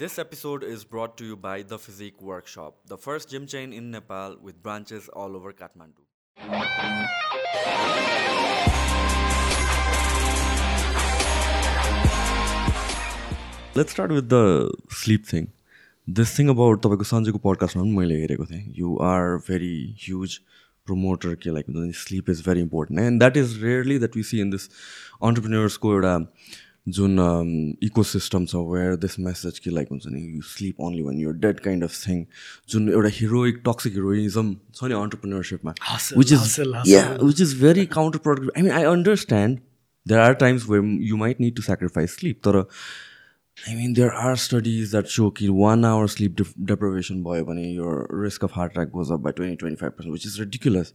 This episode is brought to you by The Physique Workshop, the first gym chain in Nepal with branches all over Kathmandu. Let's start with the sleep thing. This thing about तपाईँको सन्जयको पडकास्टमा पनि मैले हेरेको थिएँ you are very huge promoter के like slip is very important and that is rarely that we C in this अन्टरप्रिन्यर्सको एउटा जुन ecosystem छ where this message कि like हुन्छ नि you sleep only one you're dead kind of thing जुन एउटा heroic toxic heroism छ नि अन्टरप्रिनरसिपमा which is which is very counterproductive I mean I understand there are times where you might need to sacrifice sleep तर I mean there are studies that so कि one hour sleep def deprivation भयो भने यो risk of heart attack goes up by twenty twenty five percent which is ridiculous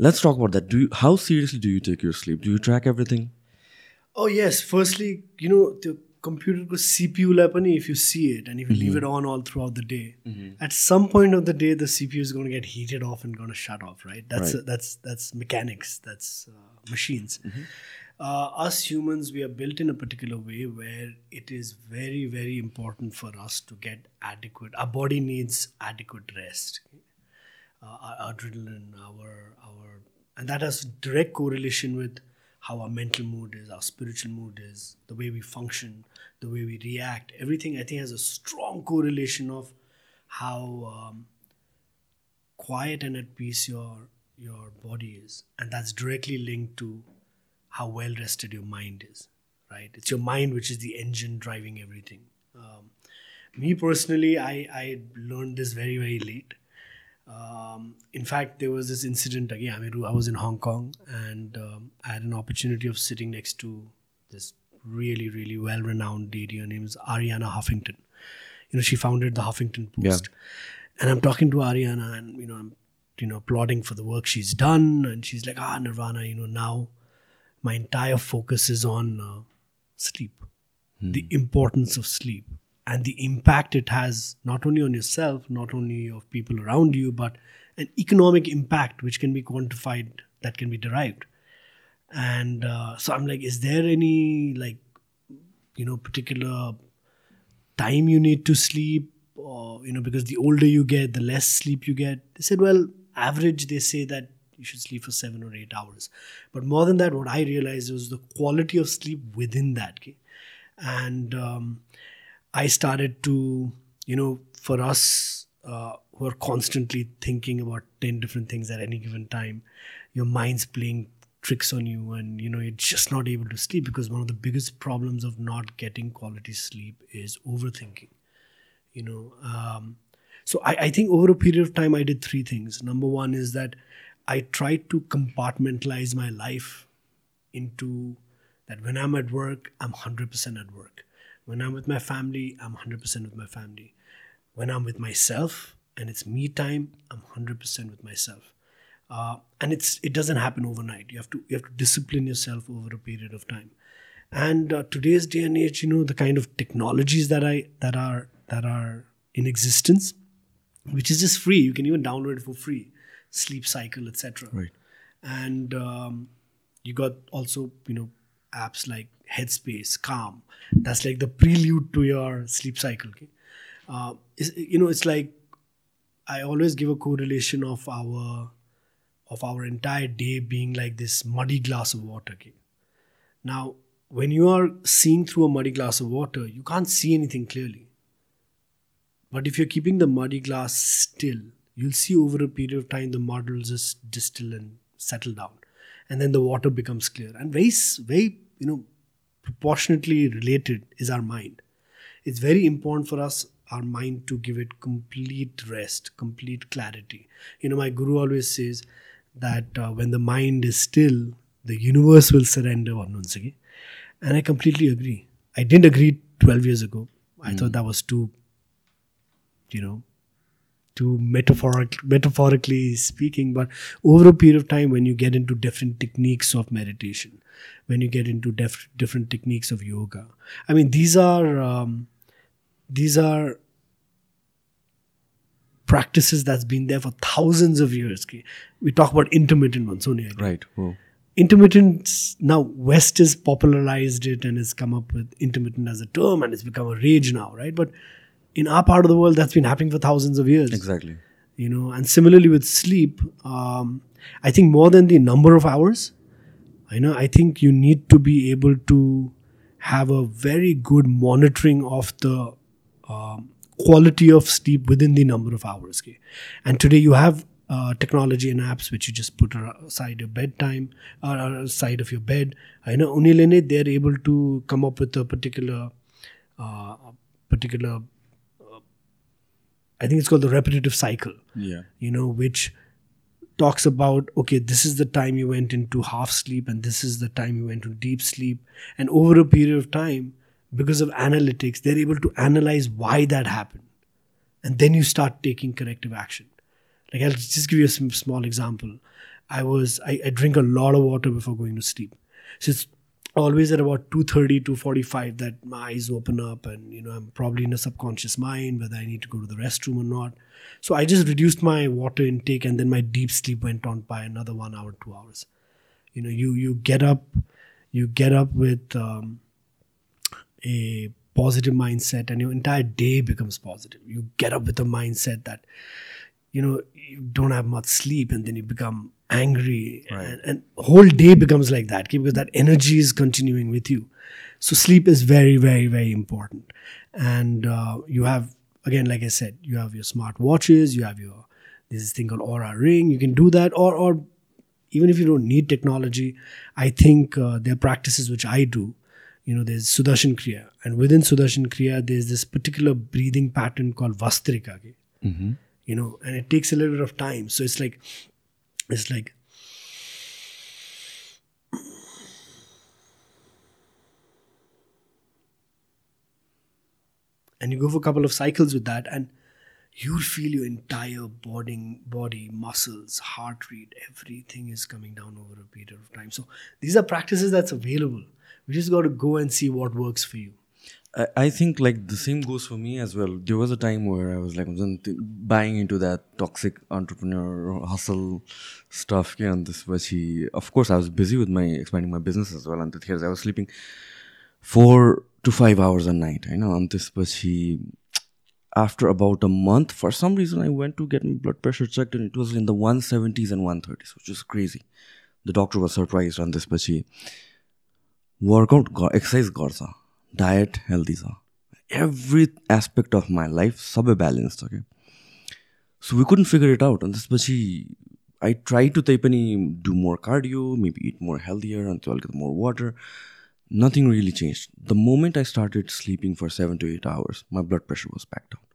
let's talk about that do how seriously do you take your sleep do you track everything Oh yes, firstly, you know the computer CPU लाई पनि if you see it and if you leave it on all throughout the day, at some point of the day the CPU is going to get heated off and going to shut off. Right? That's Right. that's that's mechanics. That's uh, machines. Uh, us humans, we are built in a particular way where it is very very important for us to get adequate. Our body needs adequate rest. Uh, our adrenaline, our our, and that has direct correlation with how our mental mood is, our spiritual mood is, the way we function, the way we react. Everything I think has a strong correlation of how um, quiet and at peace your your body is, and that's directly linked to how well rested your mind is. Right? It's your mind which is the engine driving everything. Um, me personally, I I learned this very very late. Um, in fact, there was this incident again. I mean, I was in Hong Kong and um, I had an opportunity of sitting next to this really, really well renowned lady. Her name is Arianna Huffington. You know, she founded the Huffington Post. Yeah. And I'm talking to Arianna and, you know, I'm, you know, applauding for the work she's done. And she's like, ah, Nirvana, you know, now my entire focus is on uh, sleep, the importance of sleep, and the impact it has not only on yourself, not only of people around you, but an economic impact which can be quantified, that can be derived. And uh, so I'm like, is there any like, you know, particular time you need to sleep, or you know, because the older you get, the less sleep you get? They said, well, average they say that you should sleep for seven or eight hours. But more than that, what I realized was the quality of sleep within that. okay? And um, I started to, you know, for us uh, who are constantly thinking about 10 different things at any given time, your mind's playing tricks on you and, you know, you're just not able to sleep because one of the biggest problems of not getting quality sleep is overthinking. You know, um, so I, I think over a period of time, I did three things. Number one is that I tried to compartmentalize my life into that when I'm at work, I'm 100% at work. When I'm with my family, I'm 100% with my family. When I'm with myself and it's me time, I'm 100% with myself. Uh, and it's it doesn't happen overnight. You have to you have to discipline yourself over a period of time. And uh, today's day and age, you know, the kind of technologies that I that are that are in existence, which is just free. You can even download it for free. Sleep cycle, etc Right. and um, you got also you know apps like headspace calm that's like the prelude to your sleep cycle okay? uh, you know it's like i always give a correlation of our of our entire day being like this muddy glass of water okay? now when you are seeing through a muddy glass of water you can't see anything clearly but if you're keeping the muddy glass still, you'll see over a period of time the mud will just distill and settle down, and then the water becomes clear. And very, very, you know, proportionately related is our mind. It's very important for us, our mind, to give it complete rest, complete clarity. You know, my guru always says that uh, when the mind is still, the universe will surrender. And I completely agree. I didn't agree 12 years ago. I thought that was too you know too metaphoric, metaphorically speaking but over a period of time when you get into different techniques of meditation when you get into def- different techniques of yoga i mean these are um, these are practices that's been there for thousands of years we talk about intermittent ones only Right. Oh. intermittent now West has popularized it and has come up with intermittent as a term and it's become a rage now, right? But in our part of the world, that's been happening for thousands of years. Exactly. You know, and similarly with sleep, um, I think more than the number of hours, I know I think you need to be able to have a very good monitoring of the um, quality of sleep within the number of hours. Okay? And today you have uh, technology and apps which you just put aside your bedtime or aside of your bed. I know only they're able to come up with a particular uh, particular uh, I think it's called the repetitive cycle. Yeah. You know, which talks about okay, this is the time you went into half sleep and this is the time you went into deep sleep. And over a period of time, because of analytics, they're able to analyze why that happened. And then you start taking corrective action. Like I'll just give you a small example. I was I, I drink a lot of water before going to sleep. So it's always at about 2.30 2.45 that my eyes open up and you know i'm probably in a subconscious mind whether i need to go to the restroom or not. So i just reduced my water intake and then my deep sleep went on by another one hour two hours. You know you you get up you get up with um, a positive mindset and your entire day becomes positive. You get up with a mindset that you know you don't have much sleep and then you become angry right. and, and whole day becomes like that because that energy is continuing with you. So sleep is very very very important. And uh, you have again like i said you have your smart watches you have your this thing called Oura ring you can do that or or even if you don't need technology i think uh, there are practices which i do. You know there's sudarshan kriya and within sudarshan kriya there's this particular breathing pattern called bhastrika mm-hmm. You know and it takes a little bit of time. So it's like it's like and you go for a couple of cycles with that and you'll feel your entire body body muscles heart rate everything is coming down over a period of time. So these are practices that's available. We just got to go and see what works for you I think like the same goes for me as well. There was a time where I was like buying into that toxic entrepreneur hustle stuff. Yeah, and this was he. Of course, I was busy with my expanding my business as well. And here I was sleeping four to five hours a night. I know. And this was he. After about a month, for some reason, I went to get my blood pressure checked, and it was in the 170s and 130s, which is crazy. The doctor was surprised on this, but he workout, exercise, garza diet healthy छ every aspect of my life सबै balance छ क्या so we couldn't figure it out अनि त्यसपछि I try to त्यही पनि do more cardio maybe it more healthier अनि त्यो अलिकति more water nothing really change the moment I started sleeping for seven to eight hours my blood pressure was back down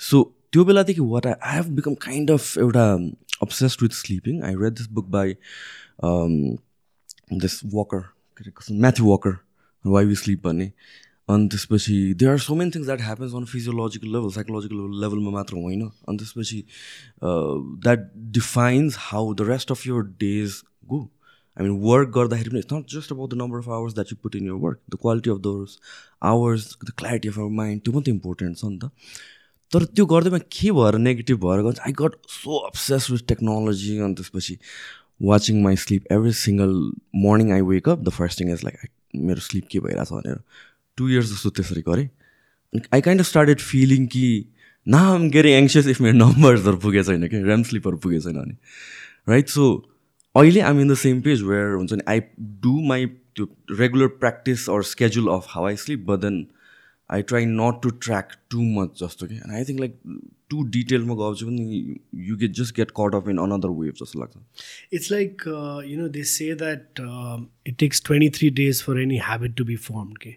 so त्यो बेलादेखि what I I have become kind of एउटा obsessed with sleeping I read this book by this Walker Matthew Walker why we sleep भन्ने अनि त्यसपछि they are so many things that happens on physiological level psychological लेभलमा मात्र होइन अनि त्यसपछि that defines how the rest of your days go I mean work गर्दाखेरि पनि it's not just about the number of hours that you put in your work the quality of those hours the clarity of our mind त्यो मात्रै important छ नि त तर त्यो गर्दैमा के भएर नेगेटिभ भएर गन्छ? I got so obsessed with technology अनि त्यसपछि watching my sleep every single morning I wake up the first thing is like मेरो स्लिप के भइरहेछ भनेर। टु इयर्स जस्तो त्यसरी गरेँ। I kind of started feeling कि ना आम गेरी एङ्सियस इफ मेरो नम्बर्सहरू पुगेको छैन कि ऱ्याम स्लिपहरू पुगेको छैन भने। राइट सो अहिले I'm in the same page where हुन्छ नि आई डु माई त्यो regular practice or schedule of how I sleep but then I try not to track too much जस्तो कि आई थिङ्क लाइक टु डिटेलमा गएको छु पनि यु get just get cut off in another wave जस्तो लाग्छ it's like you know they say that it takes twenty three days for any habit to be firm के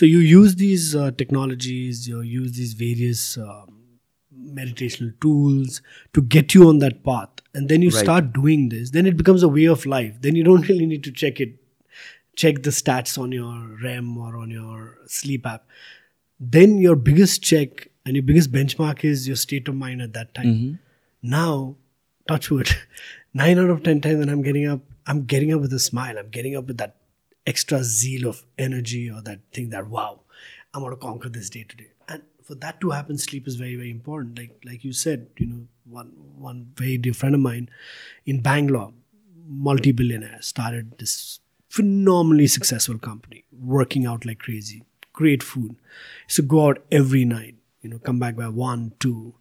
so you use these technologies you use these various meditational tools to get you on that path and then you right. start doing this then it becomes a way of life then you don't really need to check it check the stats on your rem or on your sleep app then your biggest check and your biggest benchmark is your state of mind at that time. Mm-hmm. Now, touch wood, nine out of ten times when I'm getting up, I'm getting up with a smile. I'm getting up with that extra zeal of energy or that thing that wow, I'm gonna conquer this day today. And for that to happen, sleep is very, very important. Like like you said, you know, one one very dear friend of mine in Bangalore, multi-billionaire, started this phenomenally successful company, working out like crazy, great food. So go out every night, you know, come back by one, two,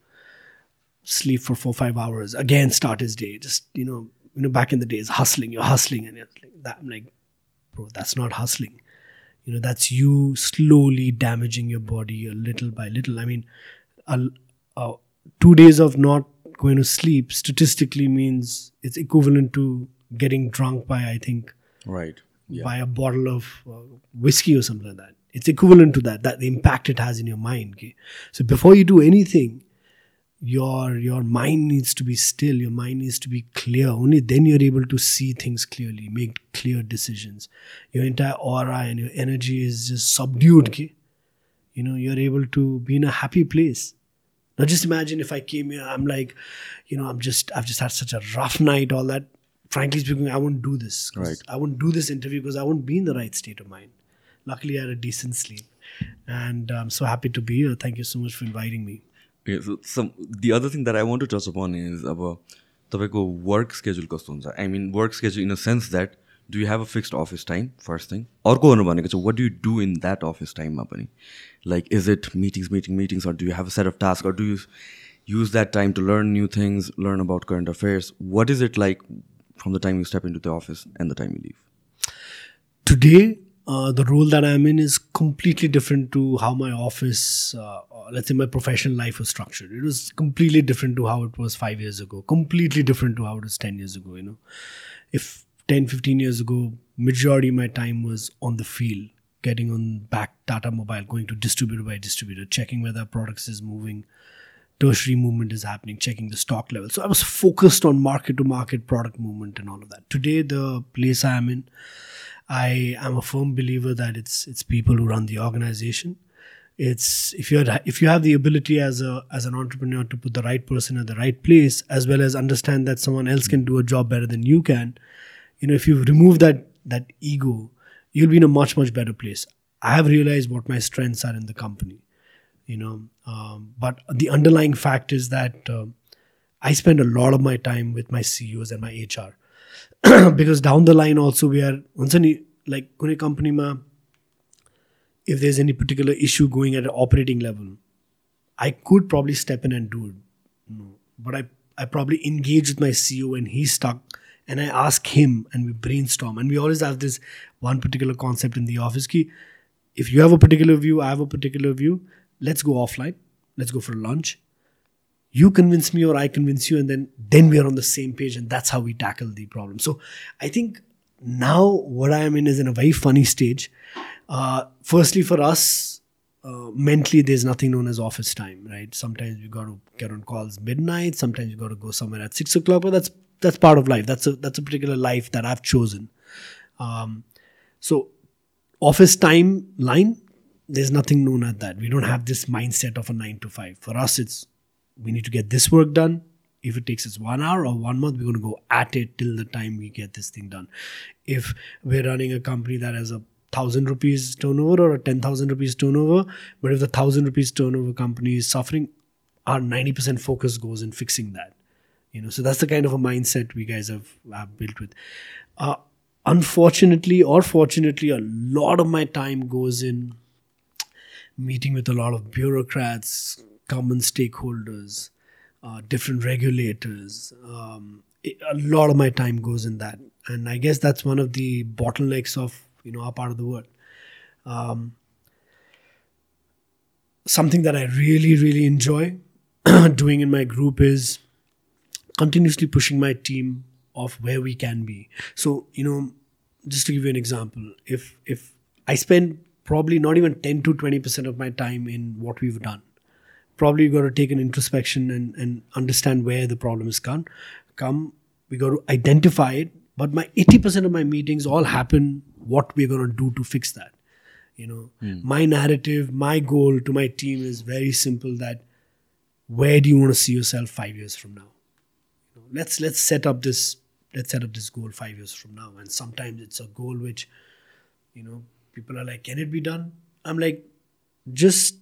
sleep for four, five hours, again start his day. Just, you know, you know, back in the days, hustling, you're hustling and you're like that. I'm like, bro, that's not hustling. You know, that's you slowly damaging your body a little by little. I mean, a, a, two days of not going to sleep statistically means it's equivalent to getting drunk by, I think, Right. Yeah. by a bottle of uh, whiskey or something like that. It's equivalent to that. That the impact it has in your mind. Okay? So before you do anything, your your mind needs to be still. Your mind needs to be clear. Only then you're able to see things clearly, make clear decisions. Your entire aura and your energy is just subdued. Okay? You know you're able to be in a happy place. Now just imagine if I came here, I'm like, you know, I'm just I've just had such a rough night. All that. Frankly speaking, I won't do this Right. I won't do this interview because I won't be in the right state of mind Luckily, I had a decent sleep, and I'm so happy to be here. Thank you so much for inviting me. Okay, so some the other thing that I want to touch upon is अब तपाईँको work schedule कस्तो हुन्छ आई mean work schedule in a sense that do you have a fixed office time first thing अर्को गर्नु भनेको चाहिँ what do you do in that office टाइममा पनि like is it meetings meeting meetings or do you have a set of task or do you use that time to learn new things learn about current affairs what is it like from the time you step in to the office and the time you live Today, uh, the role that I'm in is completely different to how my office, uh, let's say my professional life was structured. It was completely different to how it was five years ago, completely different to how it was 10 years ago. You know, if 10, 15 years ago, majority of my time was on the field, getting on back Tata Mobile, going to distributor by distributor, checking whether products is moving, tertiary movement is happening, checking the stock level. So I was focused on market to market product movement and all of that. Today, the place I am in, I am a firm believer that it's it's people who run the organization. It's if you if you have the ability as a as an entrepreneur to put the right person at the right place, as well as understand that someone else can do a job better than you can, you know, if you remove that that ego, you'll be in a much much better place. I have realized what my strengths are in the company, you know, um, but the underlying fact is that um I spend a lot of my time with my CEOs and my HR because down the line also we are once any like कुनै company ma if there's any particular issue going at an operating level I could probably step in and do it. But I I probably engage with my CEO and he's stuck and I ask him and we brainstorm. And we always have this one particular concept in the office ki if you have a particular view I have a particular view let's go offline. Let's go for lunch you convince me or I convince you, and then then we are on the same page, and that's how we tackle the problem. So I think now what I am in is in a very funny stage. Uh, firstly, for us, uh, mentally, there's nothing known as office time, right? Sometimes we got to get on calls midnight. Sometimes you got to go somewhere at six o'clock. But that's that's part of life. That's a that's a particular life that I've chosen. Um, so office time line, there's nothing known at that. We don't have this mindset of a nine to five. For us, it's we need to get this work done. If it takes us one hour or one month, we're going to go at it till the time we get this thing done. If we're running a company that has a thousand rupees turnover or a ten thousand rupees turnover, but if the thousand rupees turnover company is suffering, our ninety percent focus goes in fixing that. You know, so that's the kind of a mindset we guys have, have built with. Uh, unfortunately or fortunately, a lot of my time goes in meeting with a lot of bureaucrats, common stakeholders, uh, different regulators. Um, it- a lot of my time goes in that, and I guess that's one of the bottlenecks of you know our part of the world. Um, something that I really, really enjoy doing in my group is continuously pushing my team of where we can be. So, you know, just to give you an example, if if I spend probably not even 10 to 20% of my time in what we've done, probably you got to take an introspection and, and understand where the problem is come. Come, we got to identify it. But my 80% of my meetings all happen what we're going to do to fix that. You know, hmm. my narrative, my goal to my team is very simple that where do you want to see yourself five years from now? You know, let's let's set up this let's set up this goal five years from now. And sometimes it's a goal which, you know, people are like, can it be done? I'm like, just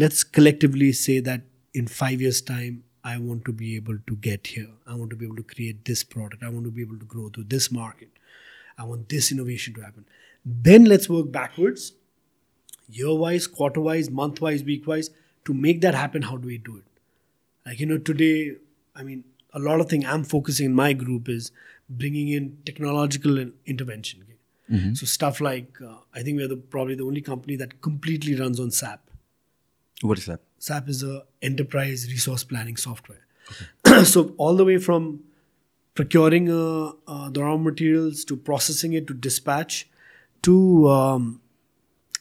let's collectively say that in five years' time, I want to be able to get here. I want to be able to create this product. I want to be able to grow to this market. I want this innovation to happen. Then let's work backwards, year wise, quarter wise, month wise, week wise. To make that happen, how do we do it? Like, you know, today, I mean, a lot of thing I'm focusing in my group is bringing in technological in- intervention. So stuff like, uh, I think we're the, probably the only company that completely runs on SAP. What is that? SAP is a enterprise resource planning software. so all the way from procuring uh, uh, the raw materials to processing it to dispatch to um,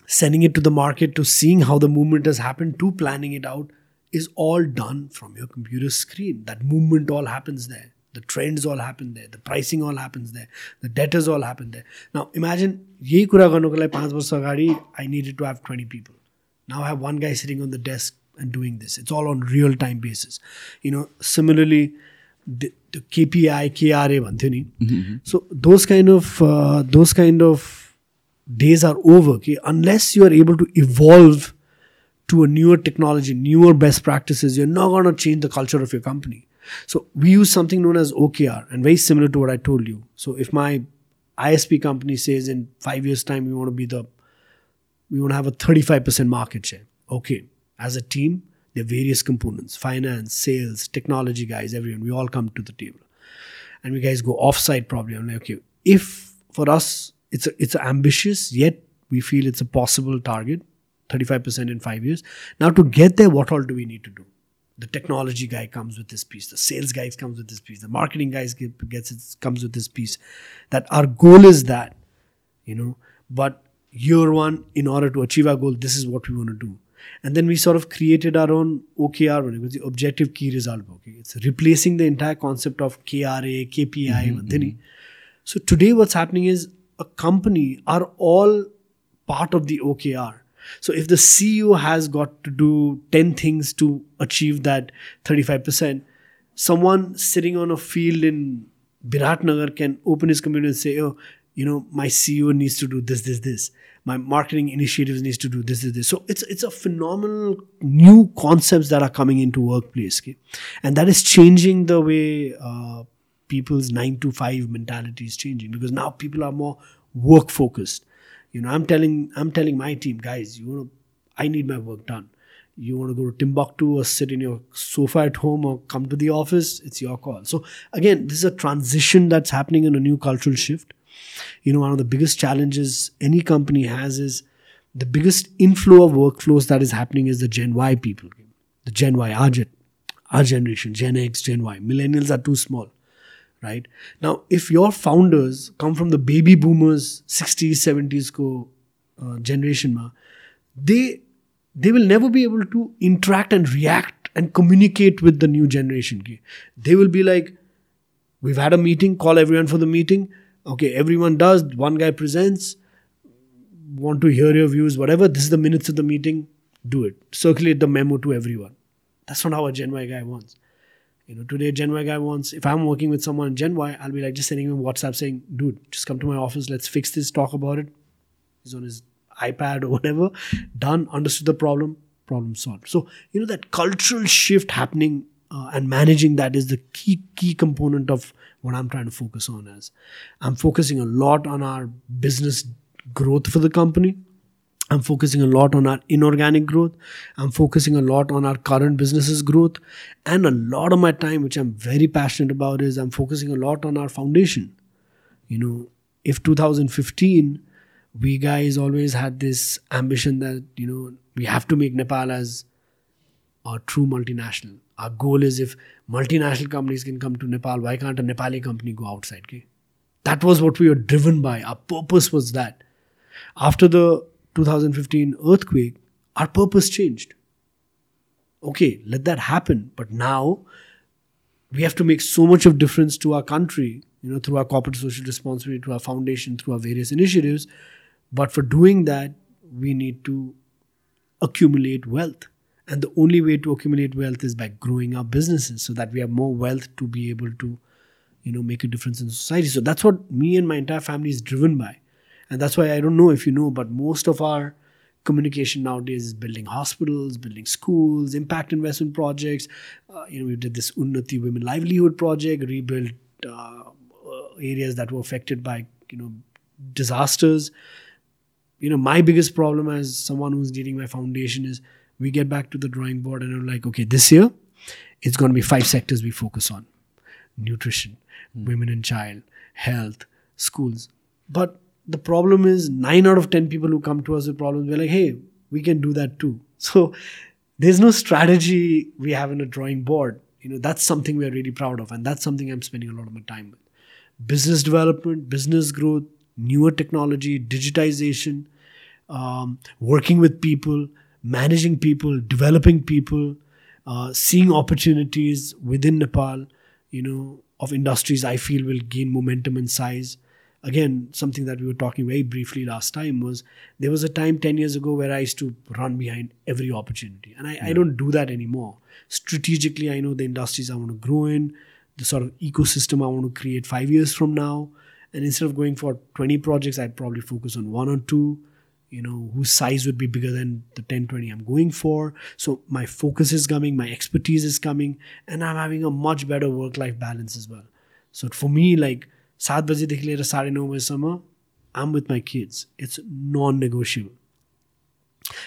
sending it to the market to seeing how the movement has happened to planning it out is all done from your computer screen. That movement all happens there. The trends all happen there. The pricing all happens there. The debtors all happen there. Now imagine यही कुरा गर्नुको लागि पाँच वर्ष अगाडि I needed to have 20 people. now I have one guy sitting on the desk and doing this. It's all on real time basis. You know, similarly, the, the KPI, KRA, mm-hmm. so those kind of uh, those kind of days are over. Okay? Unless you are able to evolve to a newer technology, newer best practices, you're not going to change the culture of your company. So we use something known as OKR, and very similar to what I told you. So if my ISP company says in five years' time we want to be the we want to have a 35% market share. Okay, as a team, there are various components: finance, sales, technology guys, everyone. We all come to the table, and we guys go off-site probably. I'm like, okay, if for us it's a, it's ambitious yet we feel it's a possible target 35% in five years now to get there what all do we need to do the technology guy comes with this piece the sales guy comes with this piece the marketing guys get, gets it comes with this piece that our goal is that you know but year one, in order to achieve our goal, this is what we want to do. And then we sort of created our own OKR, when it was the objective key result. Okay, it's replacing the entire concept of KRA, KPI, mm-hmm, mm-hmm. So today, what's happening is a company are all part of the OKR. So if the CEO has got to do 10 things to achieve that 35%, someone sitting on a field in Biratnagar can open his computer and say, oh, you know, my CEO needs to do this, this, this. My marketing initiatives needs to do this, this, this. So it's it's a phenomenal new concepts that are coming into workplace, okay? and that is changing the way uh, people's nine to five mentality is changing because now people are more work focused. You know, I'm telling I'm telling my team, guys, you know, I need my work done. You want to go to Timbuktu or sit in your sofa at home or come to the office, it's your call. So again, this is a transition that's happening in a new cultural shift. You know, one of the biggest challenges any company has is the biggest inflow of workflows that is happening is the Gen Y people. The Gen Y, our, gen, our generation, Gen X, Gen Y. Millennials are too small right now if your founders come from the baby boomers 60s 70s ko uh, generation ma they they will never be able to interact and react and communicate with the new generation they will be like we've had a meeting call everyone for the meeting okay everyone does. One guy presents want to hear your views whatever. This is the minutes of the meeting. Do it. Circulate the memo to everyone. That's not how a gen y guy wants. You know, today Gen Y guy wants, if I'm working with someone in Gen Y, I'll be like just sending him WhatsApp saying, dude, just come to my office, let's fix this, talk about it. He's on his iPad or whatever. Done, understood the problem, problem solved. So, you know, that cultural shift happening uh, and managing that is the key key component of what I'm trying to focus on is I'm focusing a lot on our business growth for the company. I'm focusing a lot on our inorganic growth. I'm focusing a lot on our current businesses growth. And a lot of my time, which I'm very passionate about, is I'm focusing a lot on our foundation. You know, if 2015, we guys always had this ambition that, you know, we have to make Nepal as a true multinational. Our goal is if multinational companies can come to Nepal, why can't a Nepali company go outside? Okay? That was what we were driven by. Our purpose was that. After the 2015 earthquake, our purpose changed. Okay, let that happen. But now we have to make so much of difference to our country, you know, through our corporate social responsibility, through our foundation, through our various initiatives. But for doing that, we need to accumulate wealth. And the only way to accumulate wealth is by growing our businesses so that we have more wealth to be able to, you know, make a difference in society. So that's what me and my entire family is driven by. And that's why I don't know if you know, but most of our communication nowadays is building hospitals, building schools, impact investment projects. Uh, you know, we did this Unnati Women Livelihood Project, rebuilt uh, uh, areas that were affected by you know disasters. You know, my biggest problem as someone who's leading my foundation is we get back to the drawing board and I'm like, okay, this year it's going to be five sectors we focus on: nutrition, women and child, health, schools. But the problem is nine out of ten people who come to us with problems, we're like, hey, we can do that too. So there's no strategy we have in a drawing board. You know, that's something we're really proud of, and that's something I'm spending a lot of my time with. Business development, business growth, newer technology, digitization, um, working with people, managing people, developing people, uh, seeing opportunities within Nepal, you know, of industries I feel will gain momentum and size. Again something that we were talking very briefly last time was there was a time 10 years ago where i used to run behind every opportunity. And i, I don't do that anymore. Strategically i know the industries i want to grow in the sort of ecosystem i want to create five years from now. And instead of going for 20 projects i'd probably focus on one or two you know whose size would be bigger than the 10 20 i'm going for so my focus is coming my expertise is coming and i'm having a much better work life balance as well so for me like सात बजीदेखि लिएर साढे नौ बजीसम्म आम with my kids it's none negotiable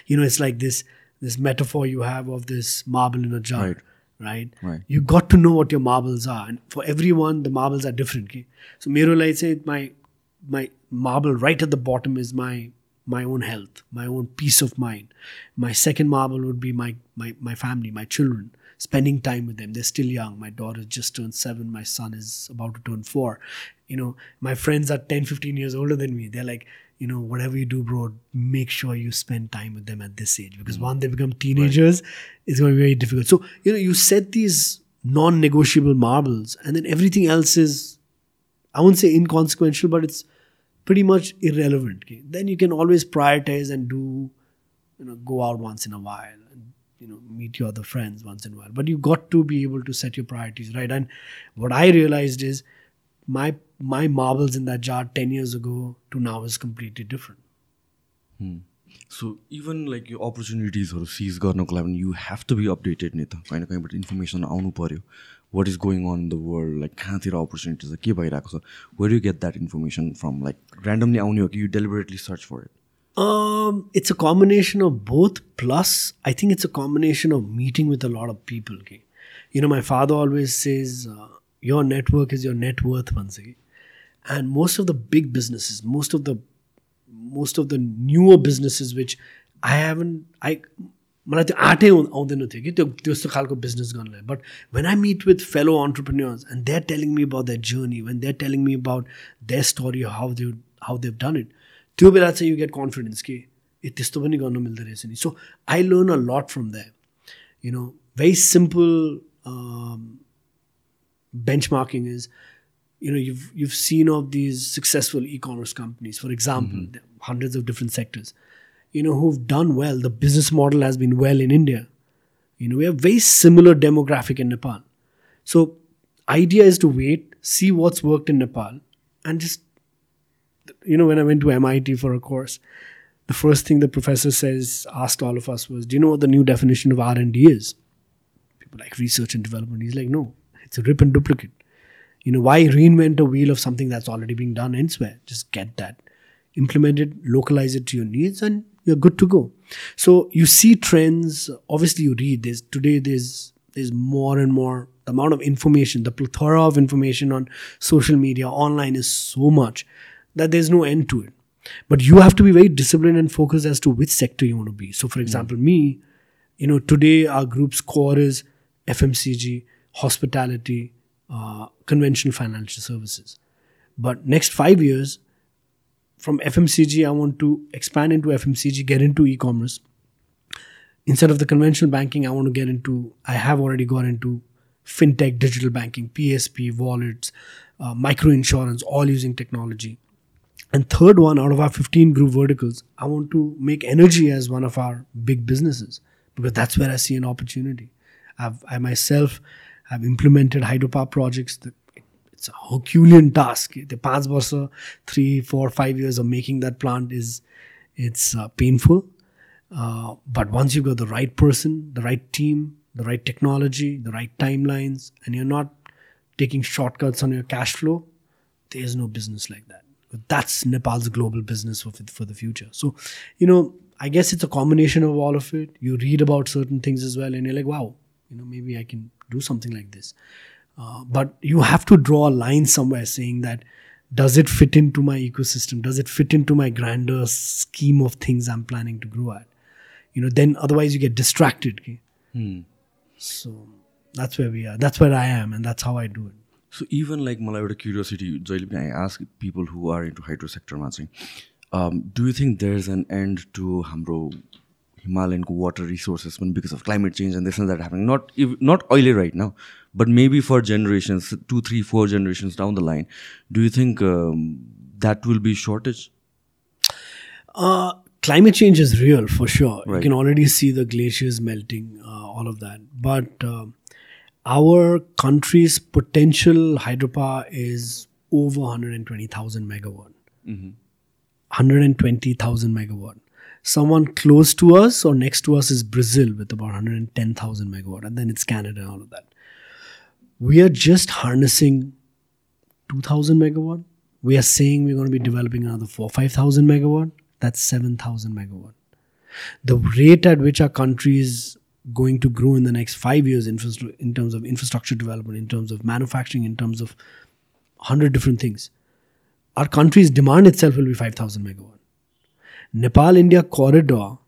you know, it's like this this metaphor you have of this marble in a jar, Right. right? Right. You got to know what your marbles are, and for everyone, the marbles are different. Okay? So, Mero, like say my my marble right at the bottom is my my own health, my own peace of mind. My second marble would be my my my family, my children, spending time with them. They're still young. My daughter just turned seven. My son is about to turn four. You know, my friends are 10, 15 years older than me. They're like, you know, whatever you do, bro, make sure you spend time with them at this age because mm. once they become teenagers, it's going to be very difficult. So, you know, you set these non negotiable marbles and then everything else is, I won't say inconsequential, but it's pretty much irrelevant. Okay? Then you can always prioritize and do, you know, go out once in a while and, you know, meet your other friends once in a while. But you got to be able to set your priorities right. And what I realized is my my marbles in that jar 10 years ago to now is completely different. So even like यो अपर्च्युनिटिजहरू सिज गर्नको लागि यु have to be updated नि त कहीँ न कहीँबाट information आउनु पऱ्यो what is going on in the world like कहाँतिर opportunities के भइरहेको छ where you get that information from like randomly आउने हो कि यु deliberately search for it Um, it's a combination of both. Plus, I think it's a combination of meeting with a lot of people. Okay? You know, my father always says, uh, "Your network is your net worth." Once again, and most of the big businesses, most of the most of the newer businesses, which I haven't, I मलाई त्यो आँटै आउ- आउँदैन थियो कि त्यो त्यस्तो खालको business गर्नलाई but when I meet with fellow entrepreneurs and they are telling me about that journey when they are telling me about their story how they how they've done it त्यो बेला चाहिँ यु गेट कन्फिडेन्स कि ए त्यस्तो पनि गर्नु मिल्दो रहेछ नि सो आई learn a lot from that you know very simple um, benchmarking is you know you've you've seen of these successful e-commerce companies for example there are hundreds of different sectors you know who've done well. The business model has been well in india. You know we have very similar demographic in nepal. So idea is to wait see what's worked in nepal and just you know when i went to mit for a course the first thing the professor says asked all of us was do you know what the new definition of r&d is? People like research and development. He's like no it's a rip and duplicate. You know why reinvent a wheel of something that's already being done elsewhere? Just get that implement it localize it to your needs and you're good to go. So you see trends obviously you read. There's today there's there's more and more the amount of information. The plethora of information on social media online is so much that there's no end to it. But you have to be very disciplined and focused as to which sector you want to be. So for example me you know today our group's core is fmcg hospitality uh, conventional financial services. But next five years from fmcg i want to expand into fmcg get into e-commerce instead of the conventional banking i want to get into i have already got into fintech digital banking psp wallets uh, micro insurance all using technology and third one out of our 15 group verticals, I want to make energy as one of our big businesses because that's where I see an opportunity. I've, I myself have implemented hydropower projects. That it's a Herculean task. The past versa, three, four, five years of making that plant is it's uh, painful, Uh, but once you've got the right person, the right team, the right technology, the right timelines, and you're not taking shortcuts on your cash flow, there's no business like that. That's Nepal's global business for, for the future. So, you know, I guess it's a combination of all of it. You read about certain things as well, and you're like, wow, you know, maybe I can do something like this. Uh, but you have to draw a line somewhere saying that does it fit into my ecosystem? Does it fit into my grander scheme of things I'm planning to grow at? You know, then otherwise you get distracted. Okay? So that's where we are. That's where I am, and that's how I do it. So even like मलाई एउटा curiosity जहिले पनि I ask people who are into hydro सेक्टरमा चाहिँ do you think there is an end to हाम्रो हिमालयनको water resources पनि because of climate change and this and that happening नट इभ नट अहिले right now but maybe for generations, two, three, four generations down the line, do you think um, that will be shortage? Uh, climate change is real for sure. Right. You can already see the glaciers melting, uh, all of that. But uh, our country's potential hydropower is over 120,000 megawatt. Mm-hmm. 120,000 megawatt. Someone close to us or next to us is Brazil with about 110,000 megawatt, and then it's Canada and all of that. We are just harnessing 2,000 megawatt. We are saying we're going to be developing another 4 5,000 megawatt. That's 7,000 megawatt. The rate at which our country is going to grow in the next five years in terms of infrastructure development, in terms of manufacturing, in terms of 100 different things. Our country's demand itself will be 5,000 megawatt. Nepal India corridor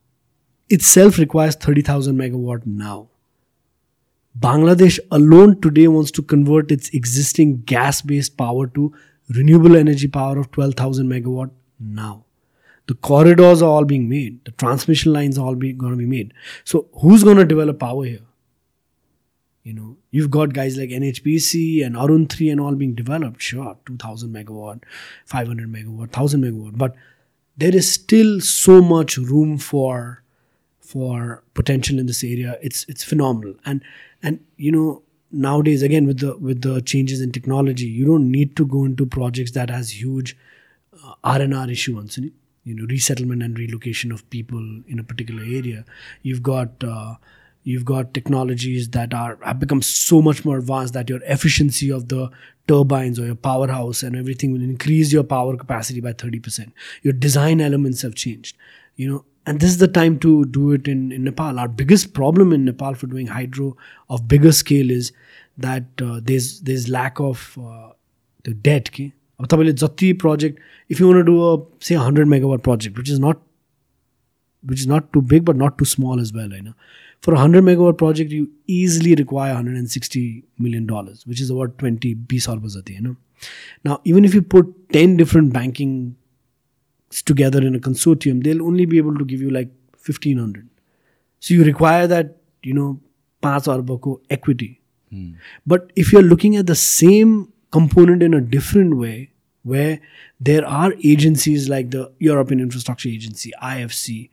itself requires 30,000 megawatt now. Bangladesh alone today wants to convert its existing gas based power to renewable energy power of 12,000 megawatt now. The corridors are all being made, the transmission lines are all going to be made. So, who's going to develop power here? You know, you've got guys like NHPC and Arun 3 and all being developed. Sure, 2000 megawatt, 500 megawatt, 1000 megawatt. But there is still so much room for for potential in this area. It's it's phenomenal. And and you know nowadays again with the with the changes in technology, you don't need to go into projects that has huge uh, R&R issuance. You know, resettlement and relocation of people in a particular area. You've got uh, you've got technologies that are have become so much more advanced that your efficiency of the turbines or your powerhouse and everything will increase your power capacity by 30% your design elements have changed you know and this is the time to do it in, in nepal our biggest problem in nepal for doing hydro of bigger scale is that uh, there's there's lack of uh, the debt के अब तपाईँले जति project if you want to do a say 100 megawatt project which is not which is not too big but not too small as well. You know, for a hundred megawatt project, you easily require 160 million dollars, which is about 20 B solvers. You know, now even if you put 10 different banking together in a consortium, they'll only be able to give you like 1500. So you require that you know 5 arbako equity. Hmm. But if you're looking at the same component in a different way, where there are agencies like the European Infrastructure Agency, IFC,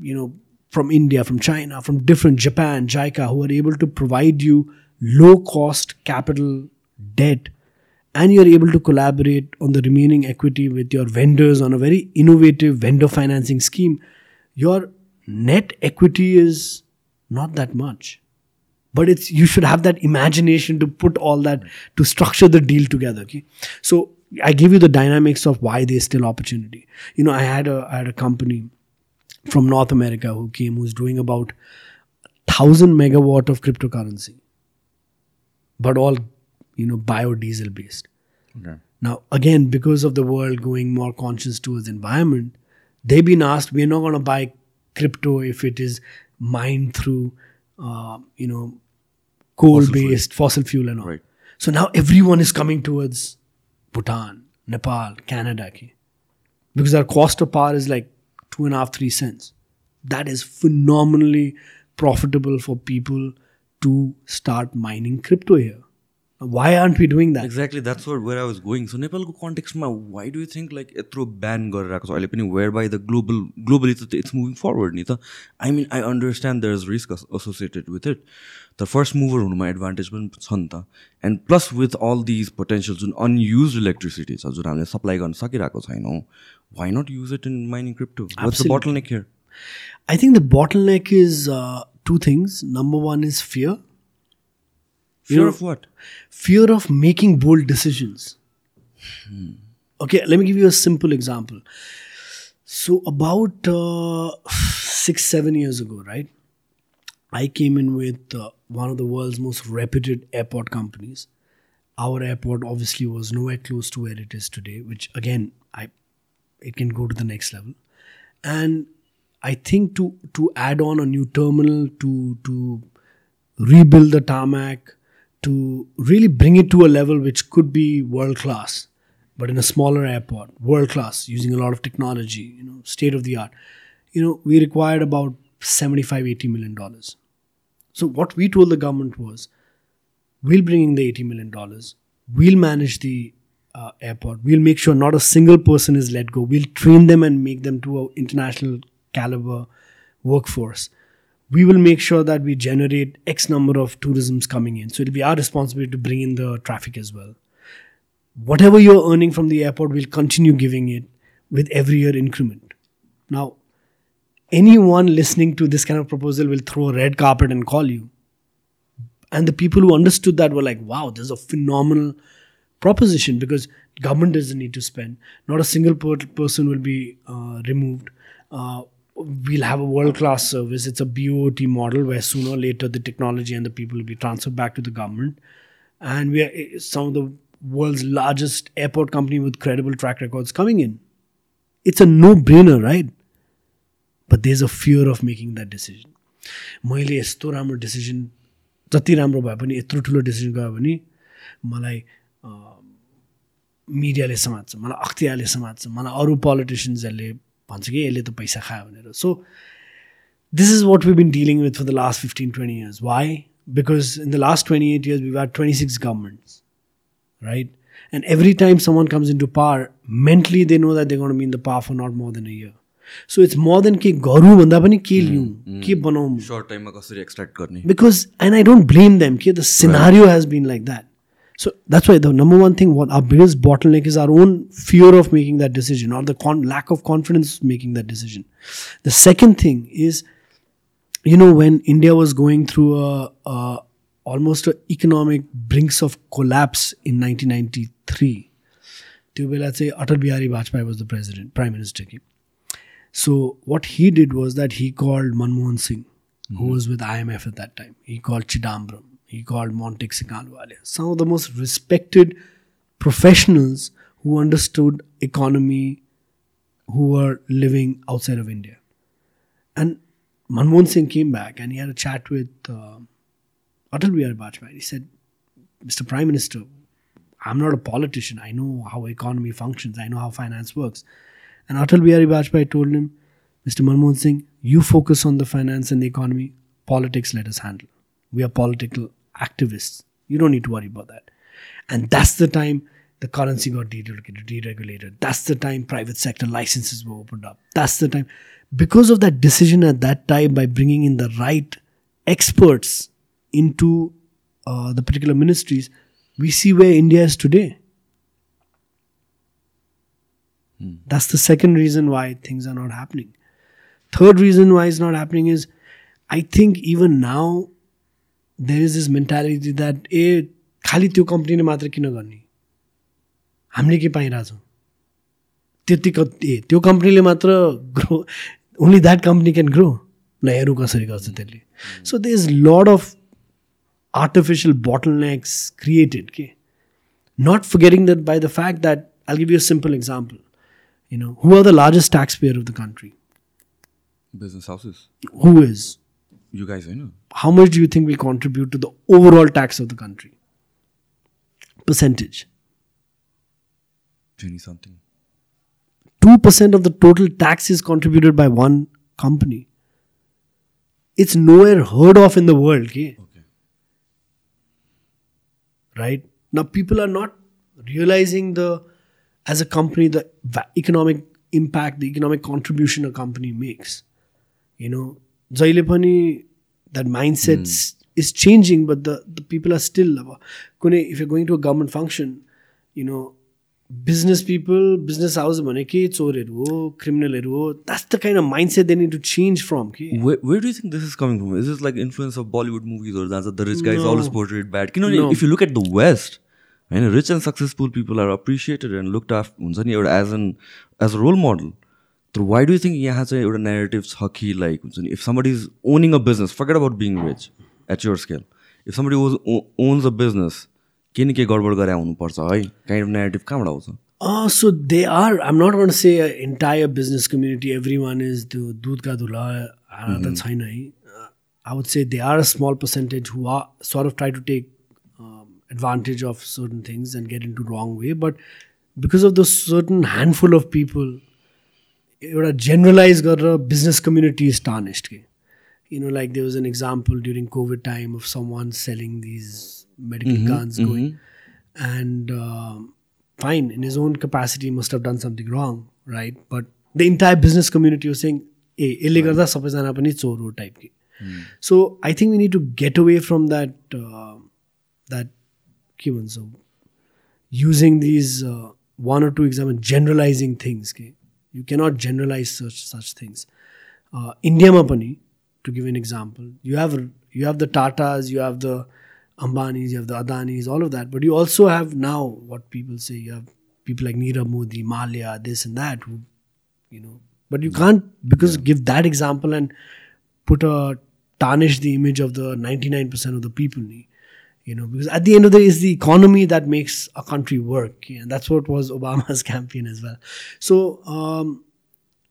you know, from India, from China, from different Japan, JICA, who are able to provide you low cost capital debt, and you're able to collaborate on the remaining equity with your vendors on a very innovative vendor financing scheme, your net equity is not that much. But it's you should have that imagination to put all that to structure the deal together okay? So i give you the dynamics of why there's still opportunity. You know i had a i had a company from north america who came who's doing about 1000 megawatt of cryptocurrency. But all you know biodiesel based Okay. now, again, because of the world going more conscious towards environment, they've been asked, we're not going to buy crypto if it is mined through, uh, you know, coal-based fossil fuel and all. Right. So now everyone is coming towards Bhutan, Nepal, Canada, because our cost of power is like two and a half, three cents. That is phenomenally profitable for people to start mining crypto here. Why aren't we doing that? Exactly that's where where I was going so नेपालको कन्टेक्स्टमा why do you think like यत्रो ban गरेर आएको छ अहिले पनि where by the global globally त it's moving forward नि त I mean I understand there is risk associated with it तर फर्स्ट मुभर हुनुमा एडभान्टेज पनि छ नि त and plus with all these potential Jun unused electricity छ जुन हामीले सप्लाई गर्न सकिरहेको छैनौँ why not use it in mining crypto the. Bottleneck here I think the bottleneck is uh, two things. Number one is fear. Fear of what? fear of making bold decisions. Okay, let me give you a simple example. So, about uh, six, seven years ago, right, I came in with uh, one of the world's most reputed airport companies. Our airport obviously was nowhere close to where it is today, which again, I it can go to the next level. And I think to to add on a new terminal, to to rebuild the tarmac, to really bring it to a level which could be world class, but in a smaller airport, world class, using a lot of technology, you know, state of the art. You know, we required about 75, 80 million dollars. So what we told the government was, we'll bring in the 80 million dollars, we'll manage the uh, airport, we'll make sure not a single person is let go, we'll train them and make them to an international caliber workforce we will make sure that we generate X number of tourisms coming in. So it'll be our responsibility to bring in the traffic as well. Whatever you're earning from the airport, we'll continue giving it with every year increment. Now, anyone listening to this kind of proposal will throw a red carpet and call you. And the people who understood that were like, wow, this is a phenomenal proposition because government doesn't need to spend. Not a single per- person will be uh, removed. Uh, we'll have a world class service. It's a BOT model where sooner or later the technology and the people will be transferred back to the government. And we are eh, some of the world's largest airport company with credible track records coming in. It's a no brainer, right? But there's a fear of making that decision. मैले यस्तो राम्रो decision जति राम्रो भए पनि यत्रो ठुलो decision गयो भने मलाई मिडियाले समात्छ मलाई अख्तियारले समात्छ मलाई अरू पोलिटिसियन्सहरूले भन्छ कि यसले त पैसा खायो भनेर सो this is what we've been dealing with for the last 15 20 years why because in the last 28 years we've had 26 governments right and every time someone comes into power mentally they know that they're going to be in the power for not more than a year so it's more than के गरौँ भन्दा पनि के लिउँ के बनाउँ shirt टाइममा कसरी extract गर्ने because and I don't blame them. Okay? The scenario has been like that. so that's why the number one thing, what our biggest bottleneck is our own fear of making that decision or the con- lack of confidence making that decision. The second thing is, you know, when India was going through a, a almost an economic brinks of collapse in 1993, till let's say Atal Bihari Vajpayee was the president, prime minister. So what he did was that he called Manmohan Singh, mm-hmm. who was with IMF at that time. He called Chidambaram. He called Montek Singh Ahluwalia. Some of the most respected professionals who understood economy, who were living outside of India. And Manmohan Singh came back and he had a chat with uh, Atal Bihari Vajpayee. He said, Mr. Prime Minister, I'm not a politician. I know how economy functions. I know how finance works. And Atal Bihari Vajpayee told him, Mr. Manmohan Singh, you focus on the finance and the economy. Politics let us handle. We are political activists. You don't need to worry about that. And that's the time the currency got deregulated. deregulated. That's the time private sector licenses were opened up. That's the time. Because of that decision at that time, by bringing in the right experts into uh, the particular ministries, we see where India is today. That's the second reason why things are not happening. Third reason why it's not happening is I think even now there is is mentality that uh खालि त्यो कम्पनीले मात्र किन गर्ने? हामीले के पाइरहेछौँ? त्यति ए त्यो कम्पनीले मात्र grow only that company can grow न हेरौँ कसरी गर्छ त्यसले? So they is lot of artificial bottlenecks created के not forgetting that by the fact that I give you simple example you know who are the largest taxpayer of the country business houses who is is? You guys होइन How much do you think we contribute to the overall tax of the country? Percentage. Twenty something 2% of the total tax is contributed by one company. It's nowhere heard of in the world. Okay? Okay right now people are not realizing the as a company the va- economic impact the economic contribution a company makes you know जहिले पनि that mind set is changing but the the people are still अब कुनै if you going to a government function you know business people business house भने के चोरहरू हो क्रिमिनलहरू हो that's the kind of mind set they need to change from कि where do think this is coming from is is like influence of Bollywood मुभिजहरू जान्छ the rich guys always portrayed bad किनभने if you look at the west होइन rich and successful people are appreciated and look after हुन्छ नि एउटा as an as a role model तर why do think यहाँ चाहिँ एउटा नेगेटिभ छ कि लाइक हुन्छ नि if somebody is owning a business forget about being rich at your scale if somebody was owns a business के न के गडबड गरे हुनुपर्छ है? काइन्ड अफ नेगेटिभ कहाँबाट आउँछ? सो they are I'm not wanna say entire business community everyone is त्यो दुधका धुला त छैन है I would say they are a small percentage who are sort of try to take advantage of certain things and get in to wrong way but because of the certain handful of people एउटा generalized गरेर business community is tarnished. के. You know, like there was an example during COVID time of someone selling these medical guns going and um, fine in his own capacity he must have done something wrong right but the entire business community was saying ए यसले गर्दा सबैजना पनि चोर हो टाइपकी सो I think we need to get away from that that के भन्छ using these one or to example generalising things के you cannot generalize such such things. Uh, India, indiama to give an example you have you have the tatas you have the ambanis you have the adanis all of that but you also have now what people say you have people like Nirav Modi this and that who you know but you can't because give that example and put a tarnish the image of the 99% of the people. You know, because at the end of the day, it's the economy that makes a country work, and that's what was Obama's campaign as well. So um,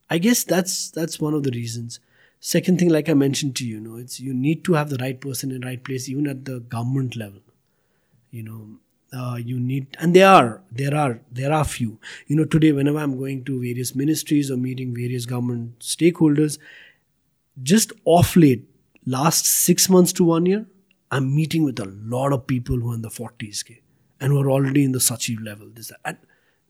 I guess that's that's one of the reasons. Second thing like i mentioned to you, you know it's you need to have the right person in the right place even at the government level. You know uh, you need and there are there are there are few. You know today whenever i'm going to various ministries or meeting various government stakeholders just off late last six months to one year i'm meeting with a lot of people who are in the 40s okay, and who are already in the sachiv level this that,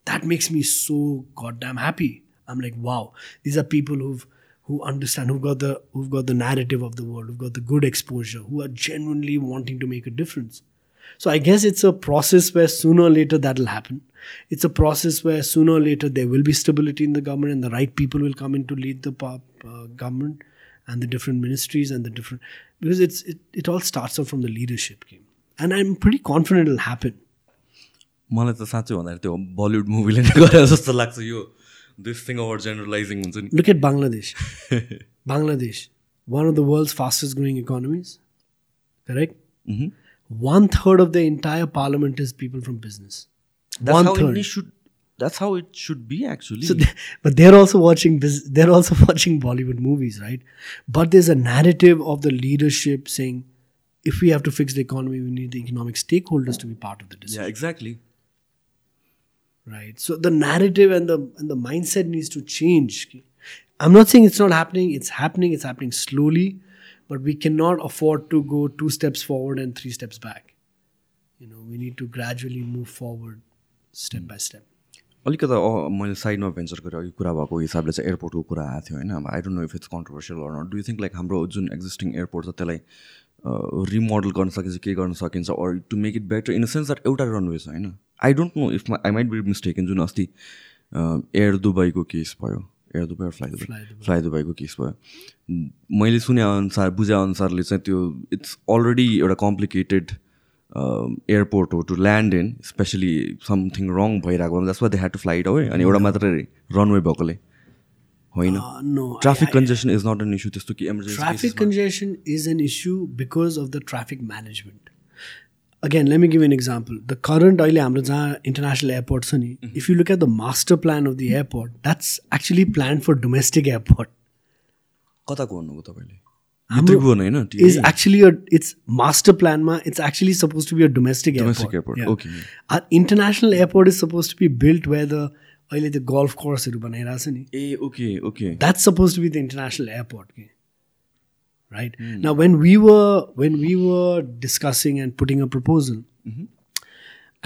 that makes me so goddamn happy i'm like wow these are people who've who understand, who've got the who've got the narrative of the world, who've got the good exposure, who are genuinely wanting to make a difference. So I guess it's a process where sooner or later that'll happen. It's a process where sooner or later there will be stability in the government and the right people will come in to lead the uh, government and the different ministries and the different because it's it, it all starts out from the leadership game. And I'm pretty confident it'll happen. मलाई त साँच्चै भन्दाखेरि त्यो Bollywood मुभीले नै गरे जस्तो लाग्छ यो this thing about generalising हुन्छ नि Look at Bangladesh. Bangladesh, one of the world's fastest growing economies, correct? Mhm. One third of the entire parliament is people from business. That's one how third. India should that's how it should be actually. So, they- but they're also watching. They're also watching Bollywood movies, right? But there's a narrative of the leadership saying, if we have to fix the economy, we need the economic stakeholders to be part of the decision, yeah, exactly. right? So the narrative and the and the mindset needs to change. I'm not saying it's not happening. It's happening. It's happening slowly, but we cannot afford to go two steps forward and three steps back. You know, we need to gradually move forward, step by step. अलिकति मैले साइडमा venture गरेँ अघि कुरा भएको हिसाबले चाहिँ एयरपोर्टको कुरा आएको थियो होइन। अब I don't know if it's controversial or not do think like हाम्रो जुन एक्जिस्टिङ एयरपोर्ट छ त्यसलाई रिमोडल गर्न सकिन्छ के गर्न सकिन्छ or to make it better in the sense that एउटा रनवे छ होइन? I don't know if I might be mistaken जुन अस्ति एयर दुबईको केस भयो। Air Dubai or fly Dubai. Fly दुबईको case भयो। मैले सुने अनुसार बुझे अनुसारले चाहिँ त्यो इट्स अलरेडी एउटा कम्प्लिकेटेड एयरपोर्ट हो to land in specially something wrong भइरहेको जसमा दे ह्याड टु फ्लाइट हो अनि एउटा मात्र रनवे भएकोले होइन? Traffic congestion is not an issue त्यस्तो कि emergency traffic congestion is an issue because of the traffic management again let me give an example the current अहिले हाम्रो जहाँ इन्टरनेसनल एयरपोर्ट छ नि if you look at the master plan of the airport that's actually plan for domestic airport कताको भन्नुभयो तपाईँले? त्रिभुवन होइन Is actually a it's master plan ma it's actually supposed to be a domestic, Domestic airport. airport, okay. Our international airport is supposed to be built where the अहिले त्यो golf courseहरू बनाइरहेको छ नि ए okay okay that's supposed to be the international airport okay? right now when we were when we were discussing and putting a proposal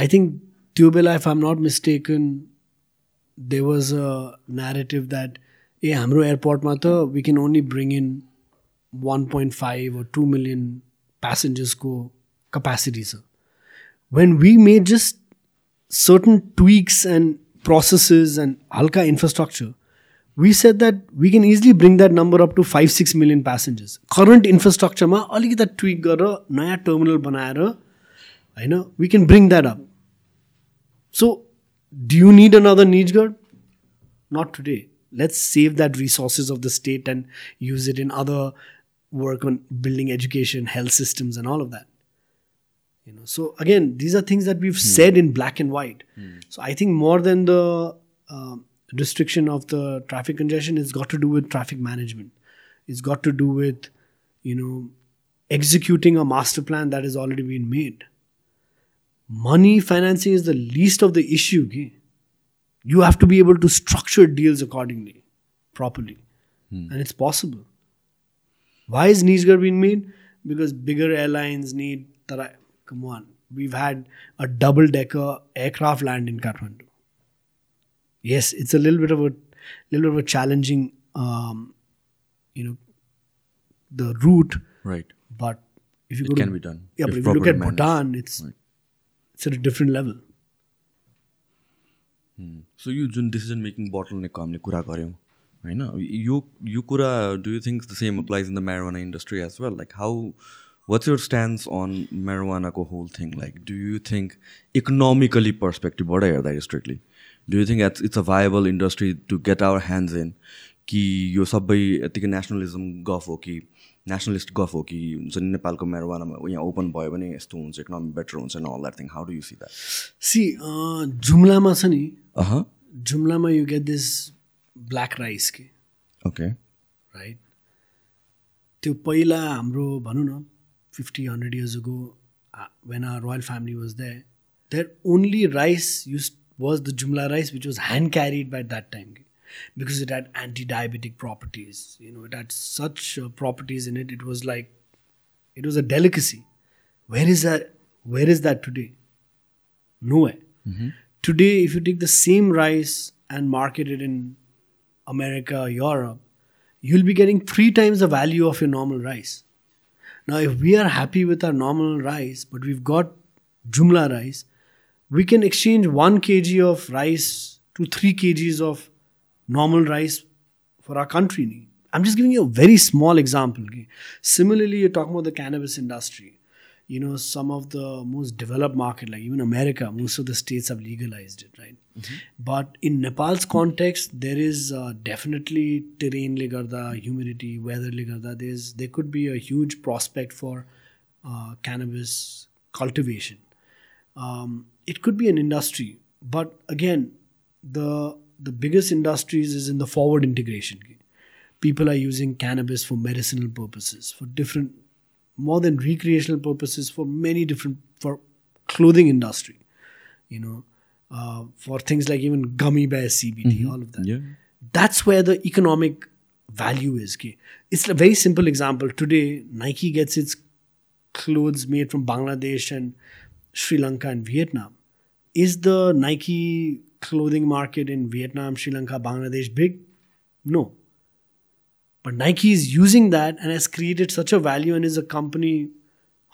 i think tubela if i'm not mistaken there was a narrative that ए हाम्रो एयरपोर्टमा त we can only bring in one point five or two million प्यासेन्जर्सको capacity छ when we made just certain tweaks and processes and halka infrastructure, we said that we can easily bring that number up to 5 6 million passengers. Current infrastructure ma अलिकति tweak गरेर नयाँ terminal बनाएर होइन we can bring that up. So do you need another Nijgarh? Not today. Let's save that resources of the state and use it in other work on building education, health systems, and all of that. You know. So again, these are things that we've hmm. said in black and white. Hmm. So I think more than the uh, restriction of the traffic congestion, it's got to do with traffic management. It's got to do with you know executing a master plan that has already been made. Money financing is the least of the issue. okay? You have to be able to structure deals accordingly, properly, hmm. and it's possible. Why is Nijgadh being made? Because bigger airlines need. Come on, we've had a double decker aircraft land in Kathmandu. Yes, it's a little bit of a little bit of a challenging, um, you know, the route. Right. But if you it go can to, be done. Yeah, if but if you look at managed. Bhutan, it's right. it's at a different level. So यो जुन decision making bottleneck हामीले कुरा गऱ्यौँ होइन यो यो कुरा do you think the same applies in the marijuana industry as well like how what's your stands on म्यारोवानाको whole thing like do you think economically पर्सपेक्टिभबाट हेर्दा strictly do you think it's it's a viable industry to get our hands in कि यो सबै यतिकै nationalism गफ हो कि nationalist गफ हो कि हुन्छ नि नेपालको म्यारोवानामा यहाँ ओपन भयो भने यस्तो हुन्छ इकोनोमी बेटर हुन्छ न all that thing how do you see that see जुम्लामा छ नि जुम्लामा you get this black rice के ओके राइट त्यो पहिला हाम्रो भनौँ न fifty hundred years ago when are royal family was there there only rice use was the Jumla rice which was hand carried by that time because it had anti-diabetic properties you know it had such uh, properties in it it was like it was a delicacy where is that where is that today nowhere today if you take the same rice and market it in america europe you'll be getting three times the value of your normal rice now if we are happy with our normal rice but we've got jumla rice we can exchange 1 kg of rice to 3 kgs of normal rice for our country. I'm just giving you a very small example. Similarly, you're talking about the cannabis industry. You know, some of the most developed market, like even America, most of the states have legalized it, right? But in Nepal's context, there is uh, definitely terrain le garda, humidity, weather le garda. There's there could be a huge prospect for uh, cannabis cultivation um, it could be an industry but again the the biggest industries is in the forward integration people are using cannabis for medicinal purposes for different more than recreational purposes for many different for clothing industry you know uh, for things like even gummy bear cbd all of that Yeah. that's where the economic value is. It's a very simple example. Today, Nike gets its clothes made from Bangladesh and Sri Lanka and Vietnam. Is the Nike clothing market in Vietnam, Sri Lanka, Bangladesh big? No. But Nike is using that and has created such a value and is a company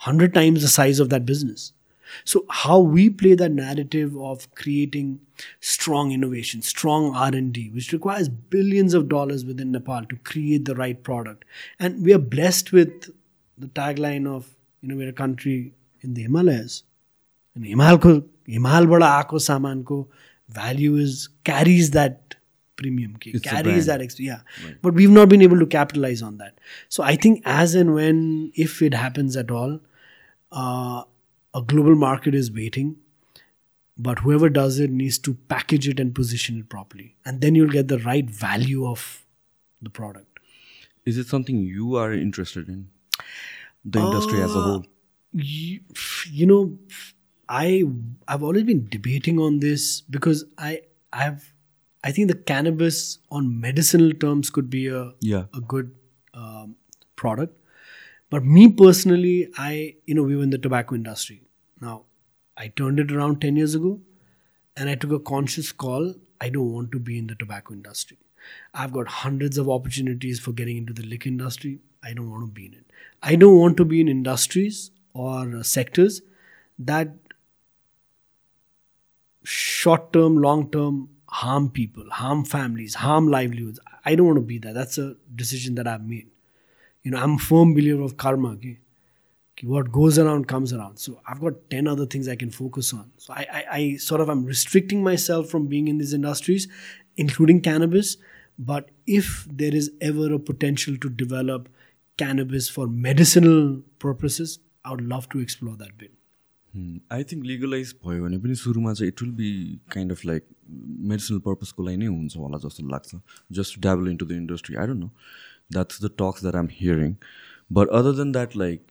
100 times the size of that business. So how we play that narrative of creating strong innovation, strong R&D, which requires billions of dollars within Nepal to create the right product. And we are blessed with the tagline of, you know, we're a country in the Himalayas. And Himalko, Himalbada value is, carries that premium key, It's carries that extra yeah. But we've not been able to capitalize on that. So i think as and when if it happens at all uh, a global market is waiting but whoever does it needs to package it and position it properly. And then you'll get the right value of the product. Is it something you are interested in? The industry as a whole. you, you know i i've always been debating on this because i i've i think the cannabis on medicinal terms could be a Yeah. a good um, product. But me personally i you know we were in the tobacco industry. Now i turned it around 10 years ago and i took a conscious call. I don't want to be in the tobacco industry. I've got hundreds of opportunities for getting into the liquor industry. I don't want to be in it. I don't want to be in industries or uh, sectors that short term, long term harm people, harm families, harm livelihoods. I don't want to be that. That's a decision that I've made. You know, I'm a firm believer of karma. Okay? Okay, What goes around comes around. So I've got 10 other things I can focus on. So I, I, I sort of I'm restricting myself from being in these industries, including cannabis. But if there is ever a potential to develop cannabis for medicinal purposes, I would love to explore that bit. I think legalize भयो भने पनि सुरुमा चाहिँ it will be kind of like medicinal पर्पजको लागि नै हुन्छ होला जस्तो लाग्छ just travel in to the industry I don't know that's the talks that I'm hearing but other than that like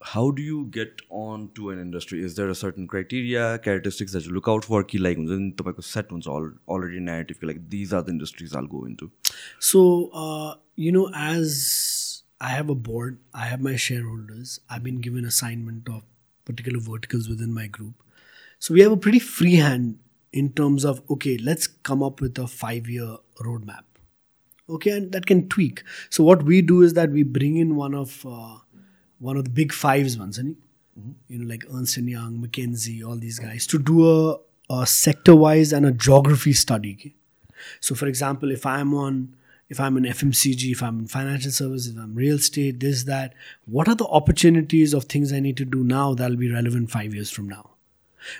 how do you get on to an industry is there a certain criteria characteristics that look out for कि like हुन्छ नि तपाईँको set हुन्छ all already negative like these are the industries all go in to So, uh, you know, as I have a board, I have my shareholders, I've been given assignment of particular verticals within my group. So, we have a pretty free hand in terms of, okay, let's come up with a five year roadmap. Okay, and that can tweak. So, what we do is that we bring in one of uh, one of the big fives ones, any? you know, like Ernst and Young, McKinsey, all these guys, to do a, a sector-wise and a geography study. So, for example, if I'm on, if I'm in FMCG, if I'm in financial services, if I'm real estate, this, that, what are the opportunities of things I need to do now that'll be relevant five years from now?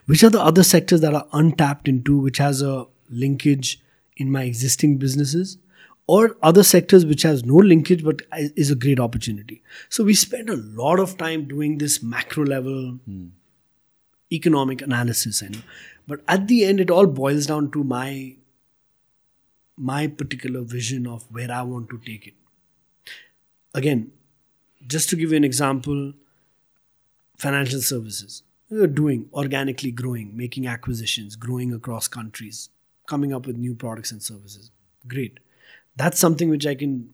Which are the other sectors that are untapped into, which has a linkage in my existing businesses? Or other sectors which has no linkage but is a great opportunity. So we spend a lot of time doing this macro level hmm. economic analysis, know. But at the end, it all boils down to my my particular vision of where I want to take it. Again, just to give you an example, financial services. We are doing organically growing, making acquisitions, growing across countries, coming up with new products and services. Great. That's something which I can,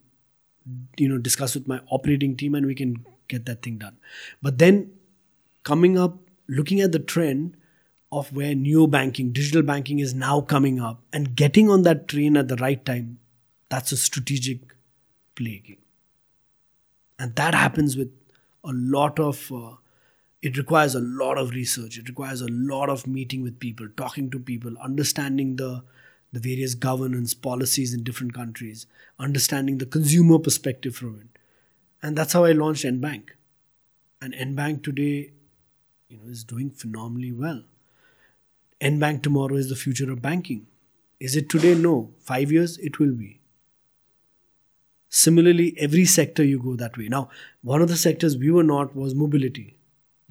you know, discuss with my operating team and we can get that thing done. But then coming up, looking at the trend of where new banking, digital banking is now coming up and getting on that train at the right time, that's a strategic play. And that happens with a lot of, uh, it requires a lot of research. It requires a lot of meeting with people, talking to people, understanding the, the various governance policies in different countries, understanding the consumer perspective from it. And that's how I launched NBank. And NBank today, you know, is doing phenomenally well. NBank tomorrow is the future of banking. Is it today? No. Five years, it will be. Similarly, every sector you go that way. Now, one of the sectors we were not was mobility,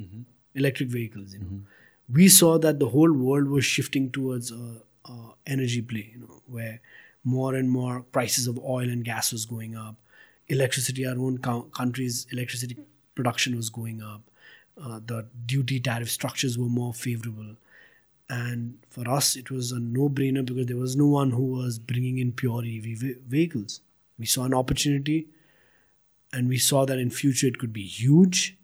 mm-hmm. electric vehicles. You know, mm-hmm. we saw that the whole world was shifting towards a, a energy play. You know, where more and more prices of oil and gas was going up, electricity, our own co- country's electricity production was going up, uh, the duty tariff structures were more favorable. And for us, it was a no brainer because there was no one who was bringing in pure EV vehicles. We saw an opportunity and we saw that in future it could be huge.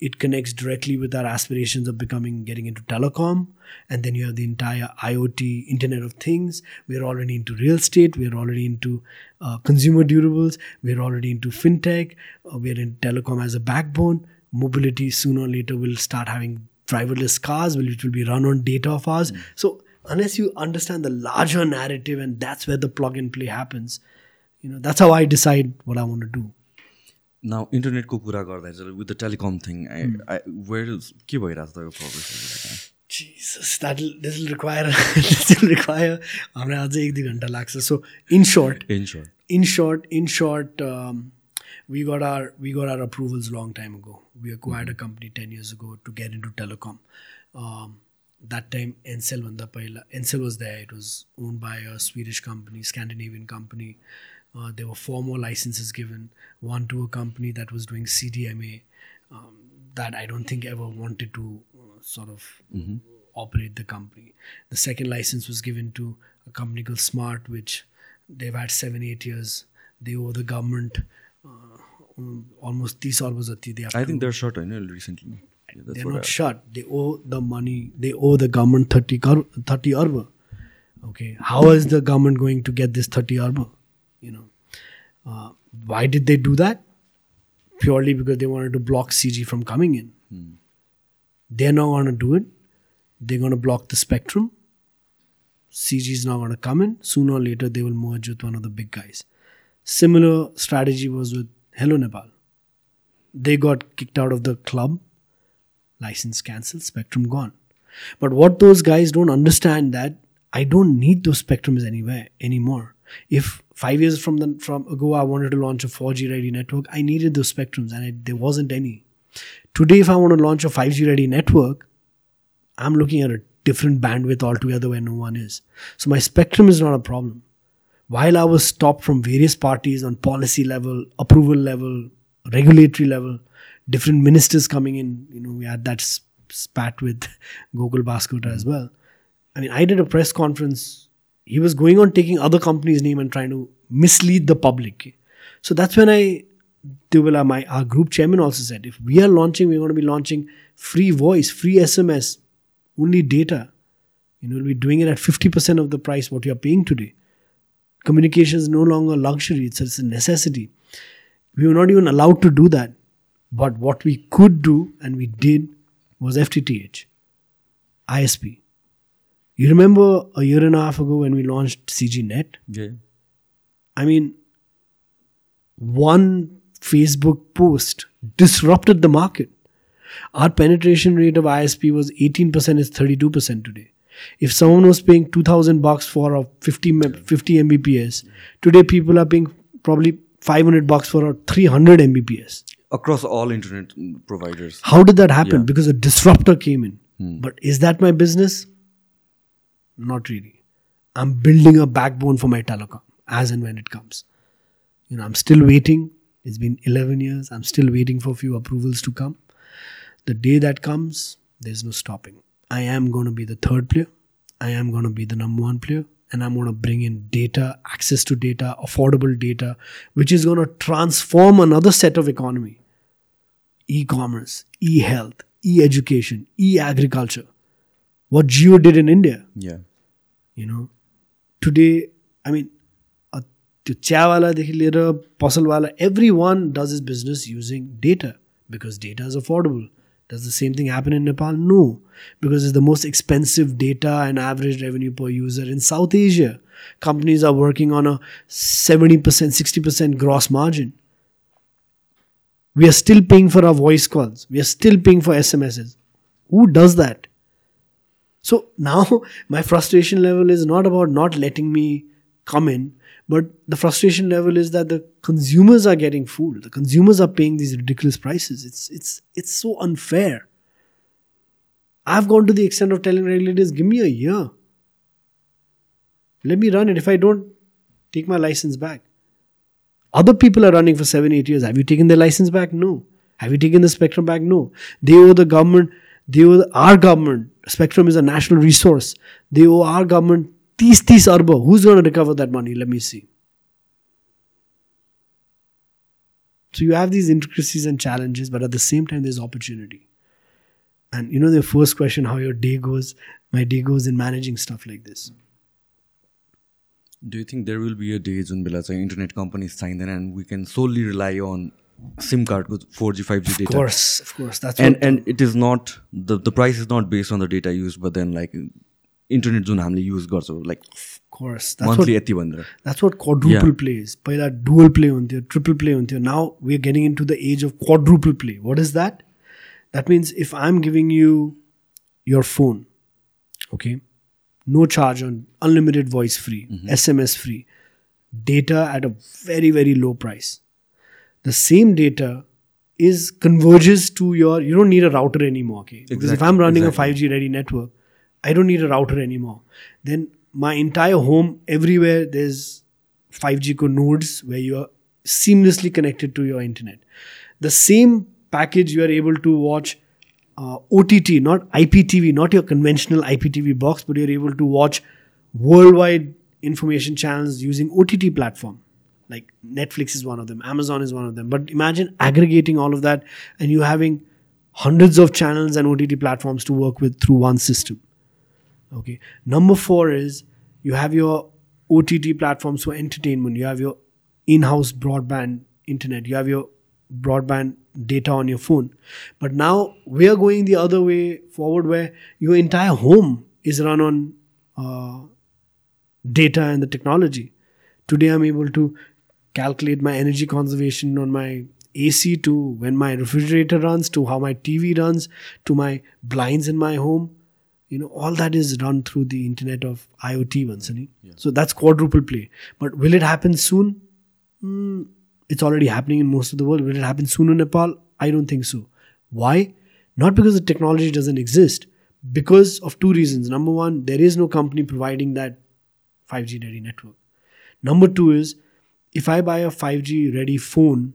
It connects directly with our aspirations of becoming getting into telecom. And then you have the entire IoT, Internet of Things. We are already into real estate. We are already into uh, consumer durables. We are already into fintech. Uh, we are in telecom as a backbone. Mobility sooner or later will start having driverless cars, will it will be run on data of ours. So unless you understand the larger narrative and that's where the plug and play happens, you know, that's how I decide what I want to do. Now इन्टरनेटको कुरा गर्दा चाहिँ with the telecom thing where के भइरहेको छ तपाईँको progress Jesus, that this will require this will require हामीलाई अझै एक दुई घन्टा लाग्छ सो इन CERT In shirt in short in short um, we got our we got our approvals long time ago we acquired a company 10 years ago to get into telecom. Um, that time Ncell vanda Ncell was there. It was owned by a Swedish company Scandinavian company. Uh, there were four more licenses given one to a company that was doing CDMA um, that I don't think ever wanted to uh, sort of operate the company. The second license was given to a company called Smart, which they've had seven, eight years. They owe the government uh, um, almost 30 hours jati they have I think they're short I know recently. They're not short. They owe the money. They owe the government 30 kar- arba. Okay how is the government going to get this 30 arba? You know uh, why did they do that? Purely because they wanted to block cg from coming in. Hmm. They're not going to do it. They're going to block the spectrum. Cg is not going to come in. Sooner or later they will merge with one of the big guys. Similar strategy was with Hello Nepal. They got kicked out of the club, license cancelled, spectrum gone. But what those guys don't understand that I don't need those spectrums anywhere anymore. If five years from the, from ago I wanted to launch a 4G ready network, I needed those spectrums and I, there wasn't any. Today, if I want to launch a 5G ready network, I'm looking at a different bandwidth altogether where no one is. So my spectrum is not a problem. While I was stopped from various parties on policy level, approval level, regulatory level, different ministers coming in, you know, we had that spat with Gokul Baskota as hmm. well. I mean, I did a press conference. He was going on taking other companies' name and trying to mislead the public. So that's when I, Dewala, my our group chairman also said, if we are launching, we're going to be launching free voice, free SMS, only data. You know, we'll be doing it at 50% of the price what you're paying today. Communication is no longer luxury, it's, it's a necessity. We were not even allowed to do that. But what we could do, and we did, was FTTH, ISP. You remember a year and a half ago when we launched CGNet? Yeah. I mean, one Facebook post disrupted the market. Our penetration rate of ISP was 18%, is 32% today. If someone was paying 2000 bucks for a 50, 50 Mbps, today people are paying probably 500 bucks for a 300 Mbps. Across all internet providers. How did that happen? Yeah. Because a disruptor came in. Hmm. But is that my business? Not really. I'm building a backbone for my telecom as and when it comes. You know, I'm still waiting. It's been 11 years. I'm still waiting for a few approvals to come. The day that comes, there's no stopping. I am going to be the third player. I am going to be the number one player. And I'm going to bring in data, access to data, affordable data, which is going to transform another set of economy e commerce, e health, e education, e agriculture. What Jio did in India. Yeah. You know, today, I mean, त्यो चियावालादेखि लिएर पसलवाला everyone does is business using data because data is affordable does the same thing happen in Nepal? No, because it's the most expensive data and average revenue per user in South Asia. Companies are working on a 70%, 60% gross margin. We are still paying for our voice calls. We are still paying for SMSs. Who does that? So now my frustration level is not about not letting me come in, but the frustration level is that the consumers are getting fooled. The consumers are paying these ridiculous prices. It's it's it's so unfair. I've gone to the extent of telling regulators, give me a year. Let me run it. If I don't, take my license back. Other people are running for seven, eight years. Have you taken their license back? No. Have you taken the spectrum back? No. They owe the government, they owe our government. Spectrum is a national resource. They owe our government 30 30 arbo who's going to recover that money? Let me see. So you have these intricacies and challenges but at the same time there's opportunity. And you know the first question how your day goes? My day goes in managing stuff like this. Do you think there will be a day when Bila, internet companies sign in and we can solely rely on SIM card with 4G, 5G of data? Of course, of course. That's and and it is not the the price is not based on the data used, but then like internet जुन हामीले use गर्छौँ like of course. That's what monthly यति भनेर That's what quadruple Yeah. play is. पहिला dual play हुन्थ्यो triple play हुन्थ्यो now we're getting into the age of quadruple play what is that that means if i'm giving you your phone okay no charge on unlimited voice free sms free data at a very very low price the same data is converges to your you don't need a router anymore okay because if Exactly, i'm running exactly. a 5g ready network i don't need a router anymore. Then my entire home everywhere there's 5g co nodes where you are seamlessly connected to your internet. The same package you are able to watch uh, ott not iptv not your conventional iptv box but you're able to watch worldwide information channels using ott platform. Like netflix is one of them amazon is one of them. But imagine aggregating all of that and you having hundreds of channels and ott platforms to work with through one system okay number four is you have your ott platforms for entertainment you have your in-house broadband internet you have your broadband data on your phone but now we are going the other way forward where your entire home is run on uh, data and the technology. Today, I'm able to calculate my energy conservation on my AC to when my refrigerator runs, to how my TV runs, to my blinds in my home. You know, all that is run through the internet of IoT, Vansani. So that's quadruple play. But will it happen soon? Mm, it's already happening in most of the world. Will it happen soon in Nepal? I don't think so. Why? Not because the technology doesn't exist, because of two reasons. Number one, there is no company providing that 5G ready network. Number two is if I buy a 5G ready phone,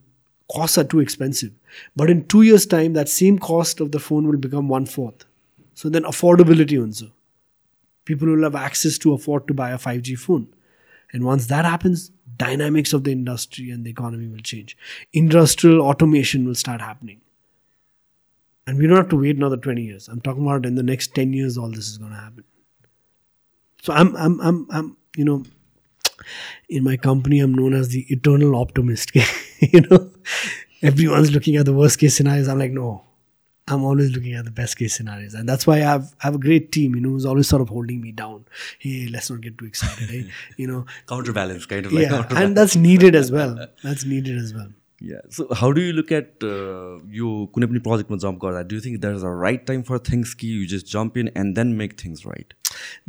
costs are too expensive. But in two years' time, that same cost of the phone will become one fourth. So then affordability also. People will have access to afford to buy a 5G phone. And once that happens, dynamics of the industry and the economy will change. Industrial automation will start happening. And we don't have to wait another 20 years. I'm talking about in the next 10 years, all this is going to happen. So I'm, I'm, I'm, I'm, you know, in my company, I'm known as the eternal optimist. you know, everyone's looking at the worst case scenarios. I'm like, no, I'm always looking at the best case scenarios, and that's why I have I have a great team. You know, who's always sort of holding me down. Hey, let's not get too excited. eh? You know, counterbalance kind of like yeah, counterbalance. and that's needed as well. That's needed as well. Yeah. So how do you look at uh, यो कुनै पनि प्रोजेक्टमा jump गर्दा do think there is a right time for things कि you just jump in and then make things right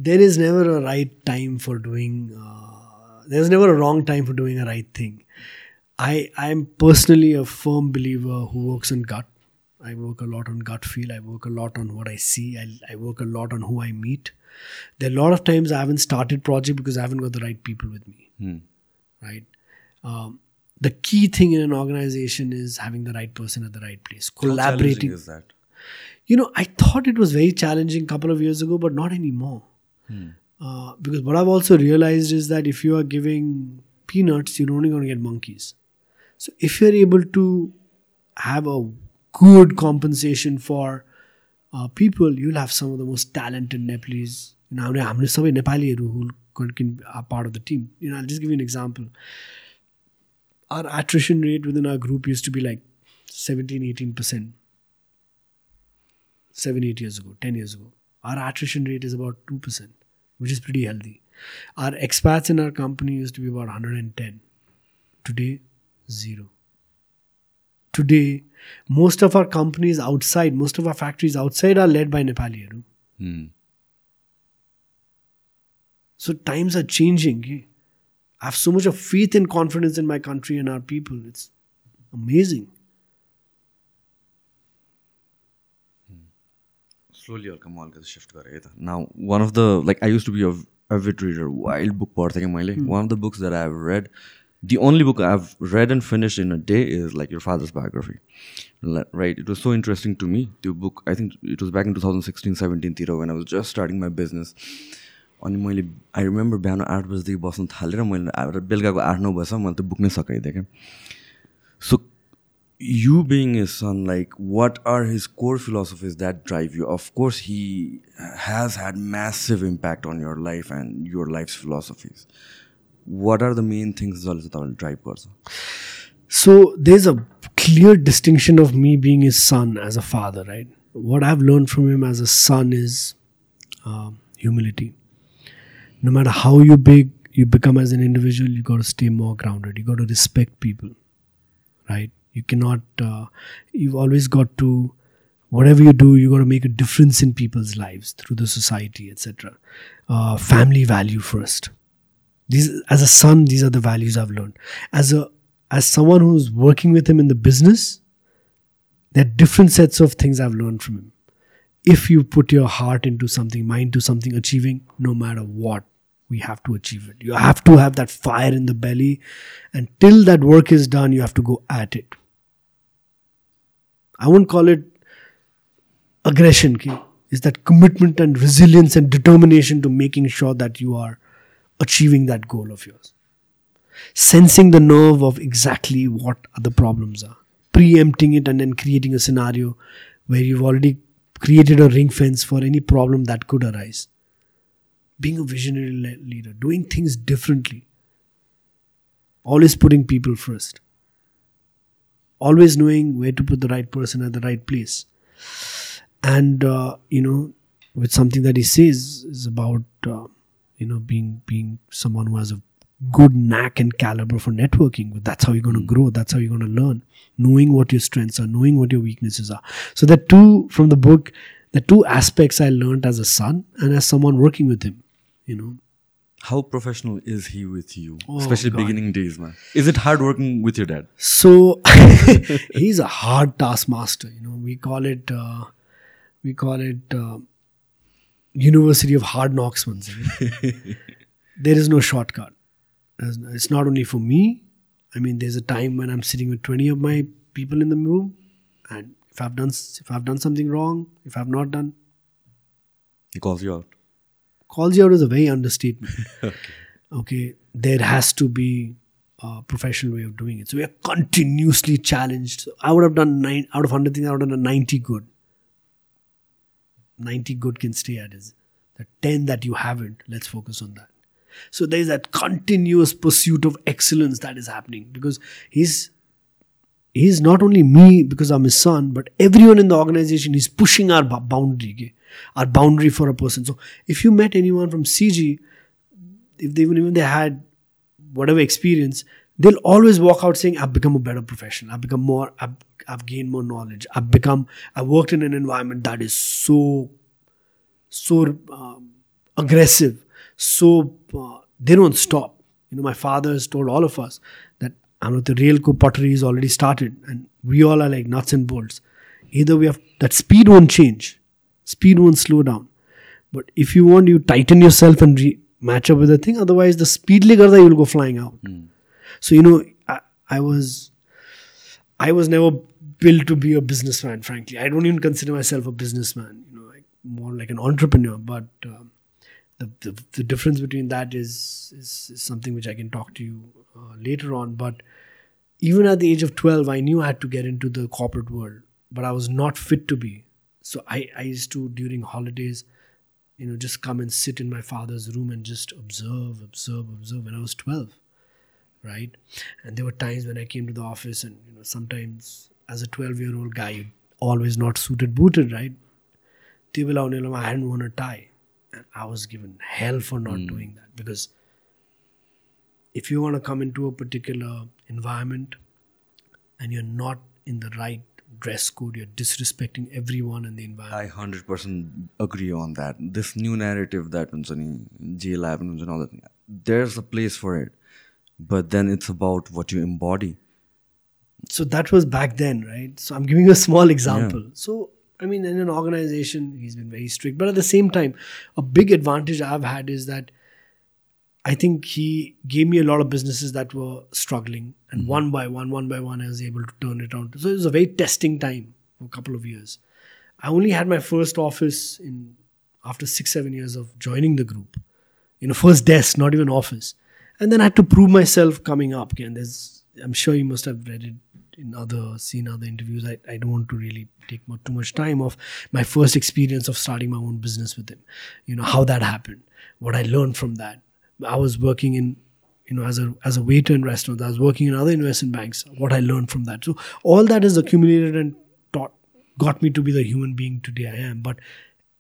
there is never a right time for doing uh, there's never a wrong time for doing a right thing i i'm personally a firm believer who works on gut i work a lot on gut feel. I work a lot on what i see. I, I work a lot on who i meet. There are a lot of times i haven't started project because i haven't got the right people with me. Right? Um, the key thing in an organization is having the right person at the right place. Collaborating is that? You know, I thought it was very challenging a couple of years ago, but not anymore. Uh, because what I've also realized is that if you are giving peanuts, you're only going to get monkeys. So if you're able to have a good compensation for uh, people, you'll have some of the most talented Nepalese. You know, हामीले- हामीले सबै नेपालीहरू who can- can are part of the team. You know, I'll just give you an example. Our attrition rate within our group used to be like 17, 18 percent seven, eight years ago, 10 years ago. Our attrition rate is about 2%, which is pretty healthy. Our expats in our company used to be about 110. Today, zero. today, most of our companies outside, most of our factories outside are led by Nepali. Hmm. So times are changing. I have so much of faith and confidence in my country and our people. It's amazing. slowly our come is shift now one of the like i used to be a avid reader wild book part hmm. one of the books that i've read the only book I've read and finished in a day is like your father's biography. Right? It was so interesting to me. The book, I think it was back in 2016 17 तिर when I was just starting my business. अनि मैले I remember बिहान आठ बजीदेखि बस्नु थालेर मैले बेलुकाको आठ नौ बजीसम्म मैले त्यो बुक नै सकाइदिएँ क्या सो you being his son, like, what are his core philosophies that drive you? Of course, he has had massive impact on your life and your life's philosophies. what are the main things जसले चाहिँ तपाईँले drive गर्छ So there's a clear distinction of me being his son as a father, right? What I've learned from him as a son is um, humility. No matter how you big you become as an individual, you got to stay more grounded. You got to respect people, right? You cannot. Uh, you've always got to. Whatever you do, you got to make a difference in people's lives through the society, etc. Uh, family value first these as a son these are the values i've learned. As a as someone who's working with him in the business there are different sets of things i've learned from him. If you put your heart into something mind to something achieving no matter what we have to achieve it. You have to have that fire in the belly and till that work is done you have to go at it. I won't call it aggression ki is that commitment and resilience and determination to making sure that you are achieving that goal of yours. Sensing the nerve of exactly what the problems are, preempting it, and then creating a scenario where you've already created a ring fence for any problem that could arise. Being a visionary le- leader, doing things differently, always putting people first, always knowing where to put the right person at the right place. And, uh, you know, with something that he says is about. Uh, you know being being someone who has a good knack and caliber for networking that's how you're going to grow that's how you're going to learn knowing what your strengths are knowing what your weaknesses are so the two from the book the two aspects i learned as a son and as someone working with him you know How professional is he with you? Oh, Especially God. beginning days, man. Is it hard working with your dad? So he's a hard taskmaster. You know, we call it uh, we call it uh, University of Hard Knocks. Once again. there is no shortcut. It's not only for me. I mean, there's a time when I'm sitting with 20 of my people in the room, and if I've done if I've done something wrong, if I've not done, He calls you out. calls you out is a very understatement. okay, there has to be a professional way of doing it. So we are continuously challenged. So I would have done nine out of hundred things. I would have done a ninety good. Ninety good can stay at is the ten that you haven't. Let's focus on that. So there is that continuous pursuit of excellence that is happening because he's he's not only me because I'm his son, but everyone in the organization is pushing our boundary, our boundary for a person. So if you met anyone from CG, if they even even they had whatever experience, they'll always walk out saying, "I've become a better professional. I've become more. I've, I've gained more knowledge. I've become. I've worked in an environment that is so, so um, aggressive. So uh, they don't stop. You know, my father has told all of us that the real pottery is already started, and we all are like nuts and bolts. Either we have that speed won't change, speed won't slow down. But if you want, you tighten yourself and re- match up with the thing. Otherwise, the speedly garda you'll go flying out. So you know, I, I was, I was never built to be a businessman. Frankly, I don't even consider myself a businessman. You know, like more like an entrepreneur. But um, the, the the difference between that is, is is something which I can talk to you uh, later on. But even at the age of twelve, I knew I had to get into the corporate world, but I was not fit to be. So I I used to during holidays you know, just come and sit in my father's room and just observe, observe, observe when I was 12, right? And there were times when I came to the office, and you know, sometimes as a 12 year old guy, always not suited, booted, right? I hadn't worn a tie. And I was given hell for not mm. doing that because if you want to come into a particular environment and you're not in the right dress code, you're disrespecting everyone in the environment. I 100% agree on that. This new narrative that jail happens and all that, there's a place for it but then it's about what you embody. so that was back then, right? So I'm giving you a small example. So I mean, in an organization, he's been very strict, but at the same time, a big advantage I've had is that I think he gave me a lot of businesses that were struggling, and mm-hmm. one by one, one by one, I was able to turn it around. So it was a very testing time for a couple of years. I only had my first office in after six, seven years of joining the group. You know, first desk, not even office. And then I had to prove myself coming up. And there's I'm sure you must have read it in other seen other interviews. I, I don't want to really take mu- too much time of my first experience of starting my own business with him. You know, how that happened, what I learned from that. I was working in you know, as a as a waiter in restaurants. I was working in other investment banks. What I learned from that. So all that is accumulated and taught got me to be the human being today I am. But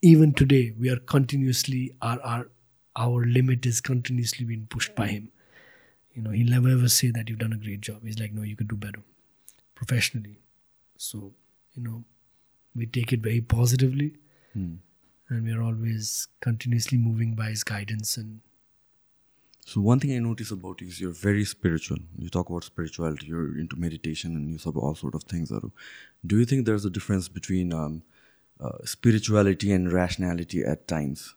even today, we are continuously our our our limit is continuously being pushed by him. You know, he'll never ever say that you've done a great job. He's like, no, you could do better professionally. So, you know, we take it very positively and we're always continuously moving by his guidance and So one thing I notice about you is you're very spiritual. You talk about spirituality. You're into meditation and you sub all sort of things. Aru. Do you think there's a difference between um, uh, spirituality and rationality at times?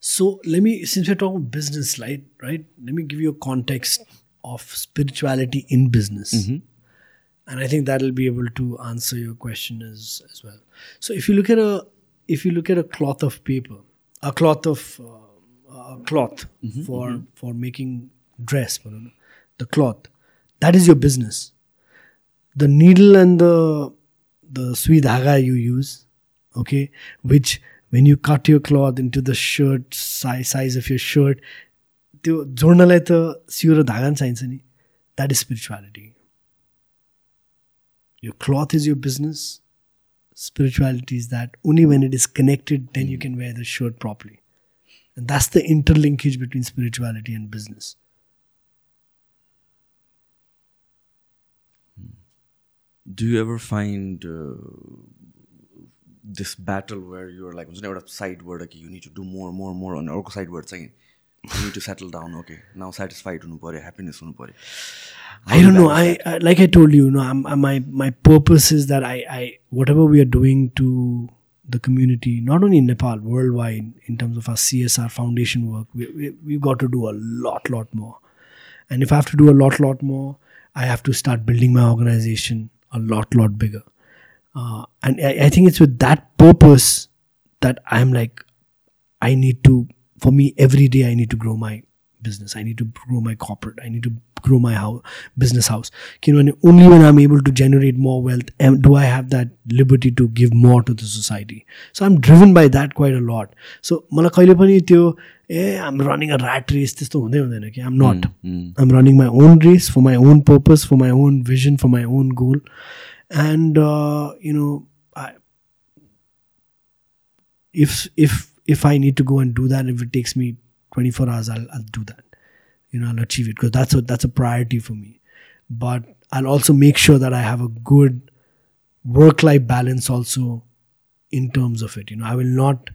So let me, since we're talking business, right? Right. Let me give you a context of spirituality in business, mm-hmm. and I think that'll be able to answer your question as as well. So if you look at a if you look at a cloth of paper, a cloth of uh, a cloth mm-hmm, for mm-hmm. for making dress, the cloth, that is your business. The needle and the the sui dhaga you use, okay, which when you cut your cloth into the shirt size size of your shirt, त्यो जोड्नलाई त सियो र धागा नि चाहिन्छ नि that is spirituality your cloth is your business spirituality is that only when it is connected then you can wear the shirt properly And that's the interlinkage between spirituality and business. Do you ever find uh, this battle where you're like, हुन्छ नि एउटा साइडबाट कि you need to do more मोर मोर अनि अर्को साइडबाट चाहिँ you need to settle down okay now satisfied हुनु पऱ्यो ह्याप्पिनेस हुनु पऱ्यो I don't know. I, I like I told you, you know, I'm, I, my my purpose is that I, I whatever we are doing to the community, not only in Nepal, worldwide, in terms of our CSR foundation work, we, we we've got to do a lot, lot more. And if I have to do a lot, lot more, I have to start building my organization a lot, lot bigger. Uh, and I, I think it's with that purpose that I'm like, I need to, for me, every day I need to grow my business. I need to grow my corporate. I need to grow my house, business house. You know, and only when I'm able to generate more wealth am, do I have that liberty to give more to the society. So I'm driven by that quite a lot. So मलाई कहिले पनि त्यो ए I'm running a rat race त्यस्तो हुँदै हुँदैन कि I'm not. I'm running my own race for my own purpose, for my own vision, for my own goal. and uh, you know, I, if if if I need to go and do that, if it takes me 24 hours, I'll I'll do that. You know, I'll achieve it because that's a that's a priority for me. But I'll also make sure that I have a good work-life balance also in terms of it. You know, I will not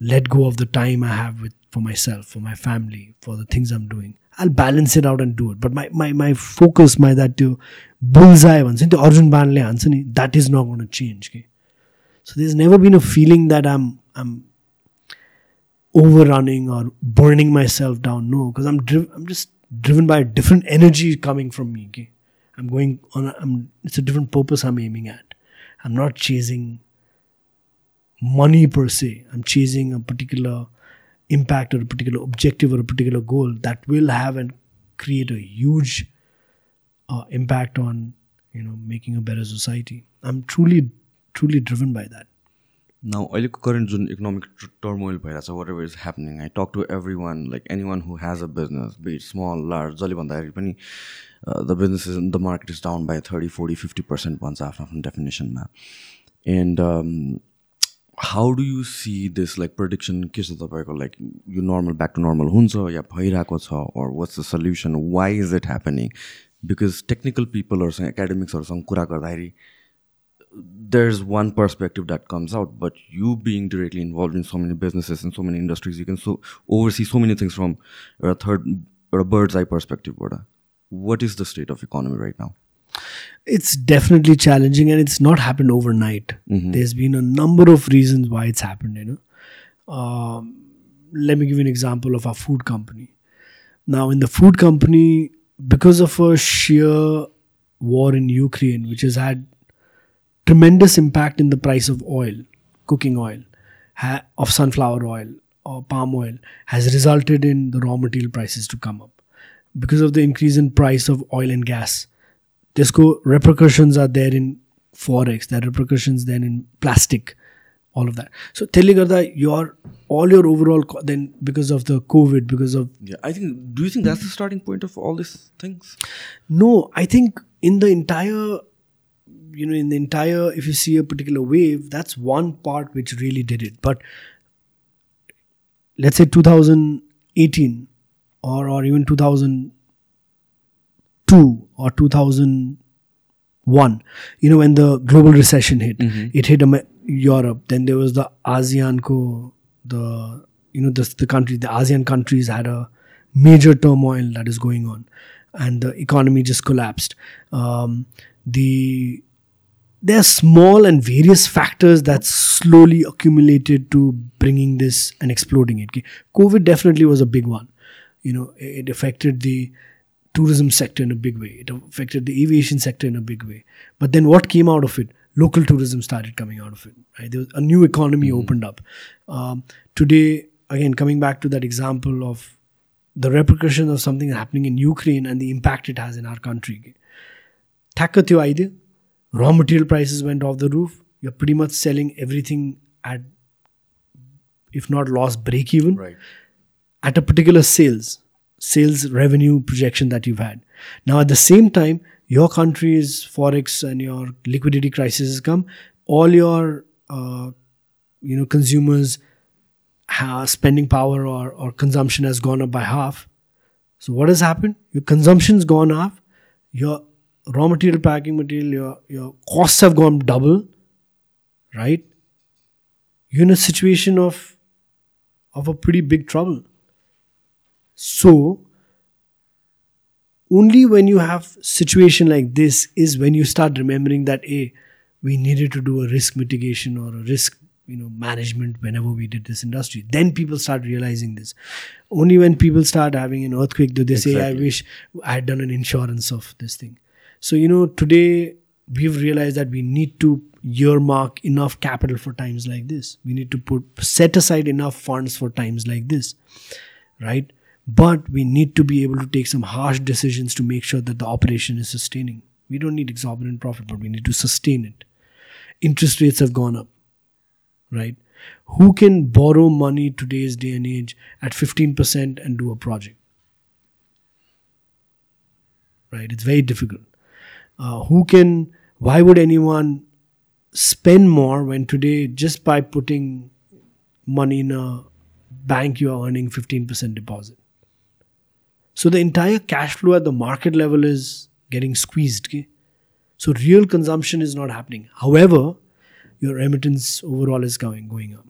let go of the time I have with for myself, for my family, for the things I'm doing. I'll balance it out and do it. But my my my focus, my that to bullseye भन्छ नि त्यो अर्जुन बाणले हान्छ नि that is not going to change. Okay? So there's never been a feeling that I'm I'm overrunning or burning myself down. No, because I'm driv- I'm just driven by a different energy coming from me. Okay? I'm going on. A, I'm it's a different purpose I'm aiming at. I'm not chasing money per se. I'm chasing a particular impact or a particular objective or a particular goal that will have and create a huge uh, impact on you know making a better society. I'm truly truly driven by that. Now अहिलेको current जुन economic turmoil भइरहेछ वाट ever is happening I talk to every one like any one who has a business bit small large जसले भन्दाखेरि पनि the business is the market is down by thirty forty fifty percent भन्छ आफ्नो आफ्नो डेफिनेसनमा end how do you see this like prediction के छ तपाईँको like यो नर्मल ब्याक टु नर्मल हुन्छ या भइरहेको छ? Or what's the solution why is it happening because technical पिपलहरूसँग एकाडेमिक्सहरूसँग कुरा गर्दाखेरि there is one perspective that comes out but you being directly involve in so many businesses in so many industries you can so oversee so many things from एउटा third एउटा birds I पर्सपेक्टिभबाट what is the state of economy right now it's definitely challenging and it's not happened overnight. There's been a number of reasons why it's happened you know. Um, let me give you an example of our food company. Now in the food company because of a sheer war in ukraine which has had tremendous impact in the price of oil, cooking oil, ha- of sunflower oil or palm oil, has resulted in the raw material prices to come up. Because of the increase in price of oil and gas, repercussions are there in forex, there are repercussions then in plastic, all of that. So Telegarda, your all your overall co- then because of the COVID, because of yeah i think do you think that's the starting point of all these things no, I think in the entire, you know, in the entire, if you see a particular wave, that's one part which really did it. But let's say 2018 or, or even 2002 or 2001, you know, when the global recession hit, it hit Amer- Europe. Then there was the ASEAN co, the, you know, the, the country, the ASEAN countries had a major turmoil that is going on and the economy just collapsed. Um, the there are small and various factors that slowly accumulated to bringing this and exploding it. COVID definitely was a big one. You know, it affected the tourism sector in a big way. It affected the aviation sector in a big way. But then what came out of it? Local tourism started coming out of it. Right? There was a new economy mm-hmm. opened up. Um, today, again, coming back to that example of the repercussions of something happening in Ukraine and the impact it has in our country. Thakatyo raw material prices went off the roof. You're pretty much selling everything at, if not loss, break even. Right. At a particular sales sales revenue projection that you've had. Now, at the same time, your country's forex and your liquidity crisis has come. All your uh, you know consumers spending power or, or consumption has gone up by half. So what has happened? Your consumption's gone up, your raw material, packing material, your, your costs have gone double, right? You're in a situation of of a pretty big trouble. So only when you have situation like this is when you start remembering that a we needed to do a risk mitigation or a risk you know management whenever we did this industry. Then people start realizing this. Only when people start having an earthquake do they say i wish i had done an insurance of this thing. So you know today we've realized that we need to earmark enough capital for times like this. We need to put set aside enough funds for times like this right but we need to be able to take some harsh decisions to make sure that the operation is sustaining. We don't need exorbitant profit but we need to sustain it. Interest rates have gone up right? Who can borrow money today's day and age at 15% and do a project? Right? It's very difficult. Uh, who can why would anyone spend more when today just by putting money in a bank you are earning 15% deposit so the entire cash flow at the market level is getting squeezed okay? so real consumption is not happening. However your remittance overall is going going up.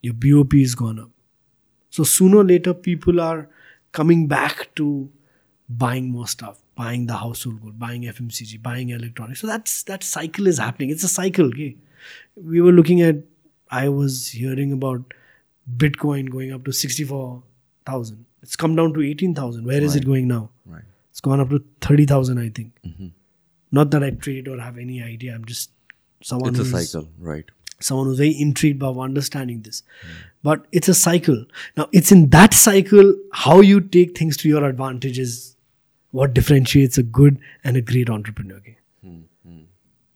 Your bop is gone up. So sooner or later people are coming back to buying more stuff buying the household good buying fmcg buying electronics. So that's that cycle is happening. It's a cycle okay? We were looking at i was hearing about bitcoin going up to 64000 it's come down to 18000 Where is it going now Right. it's gone up to 30000 i think Mhm. not that i trade or have any idea i'm just someone It's a who's- cycle, right? someone who's very intrigued by understanding this. But it's a cycle. Now, it's in that cycle how you take things to your advantage is what differentiates a good and a great entrepreneur. Okay?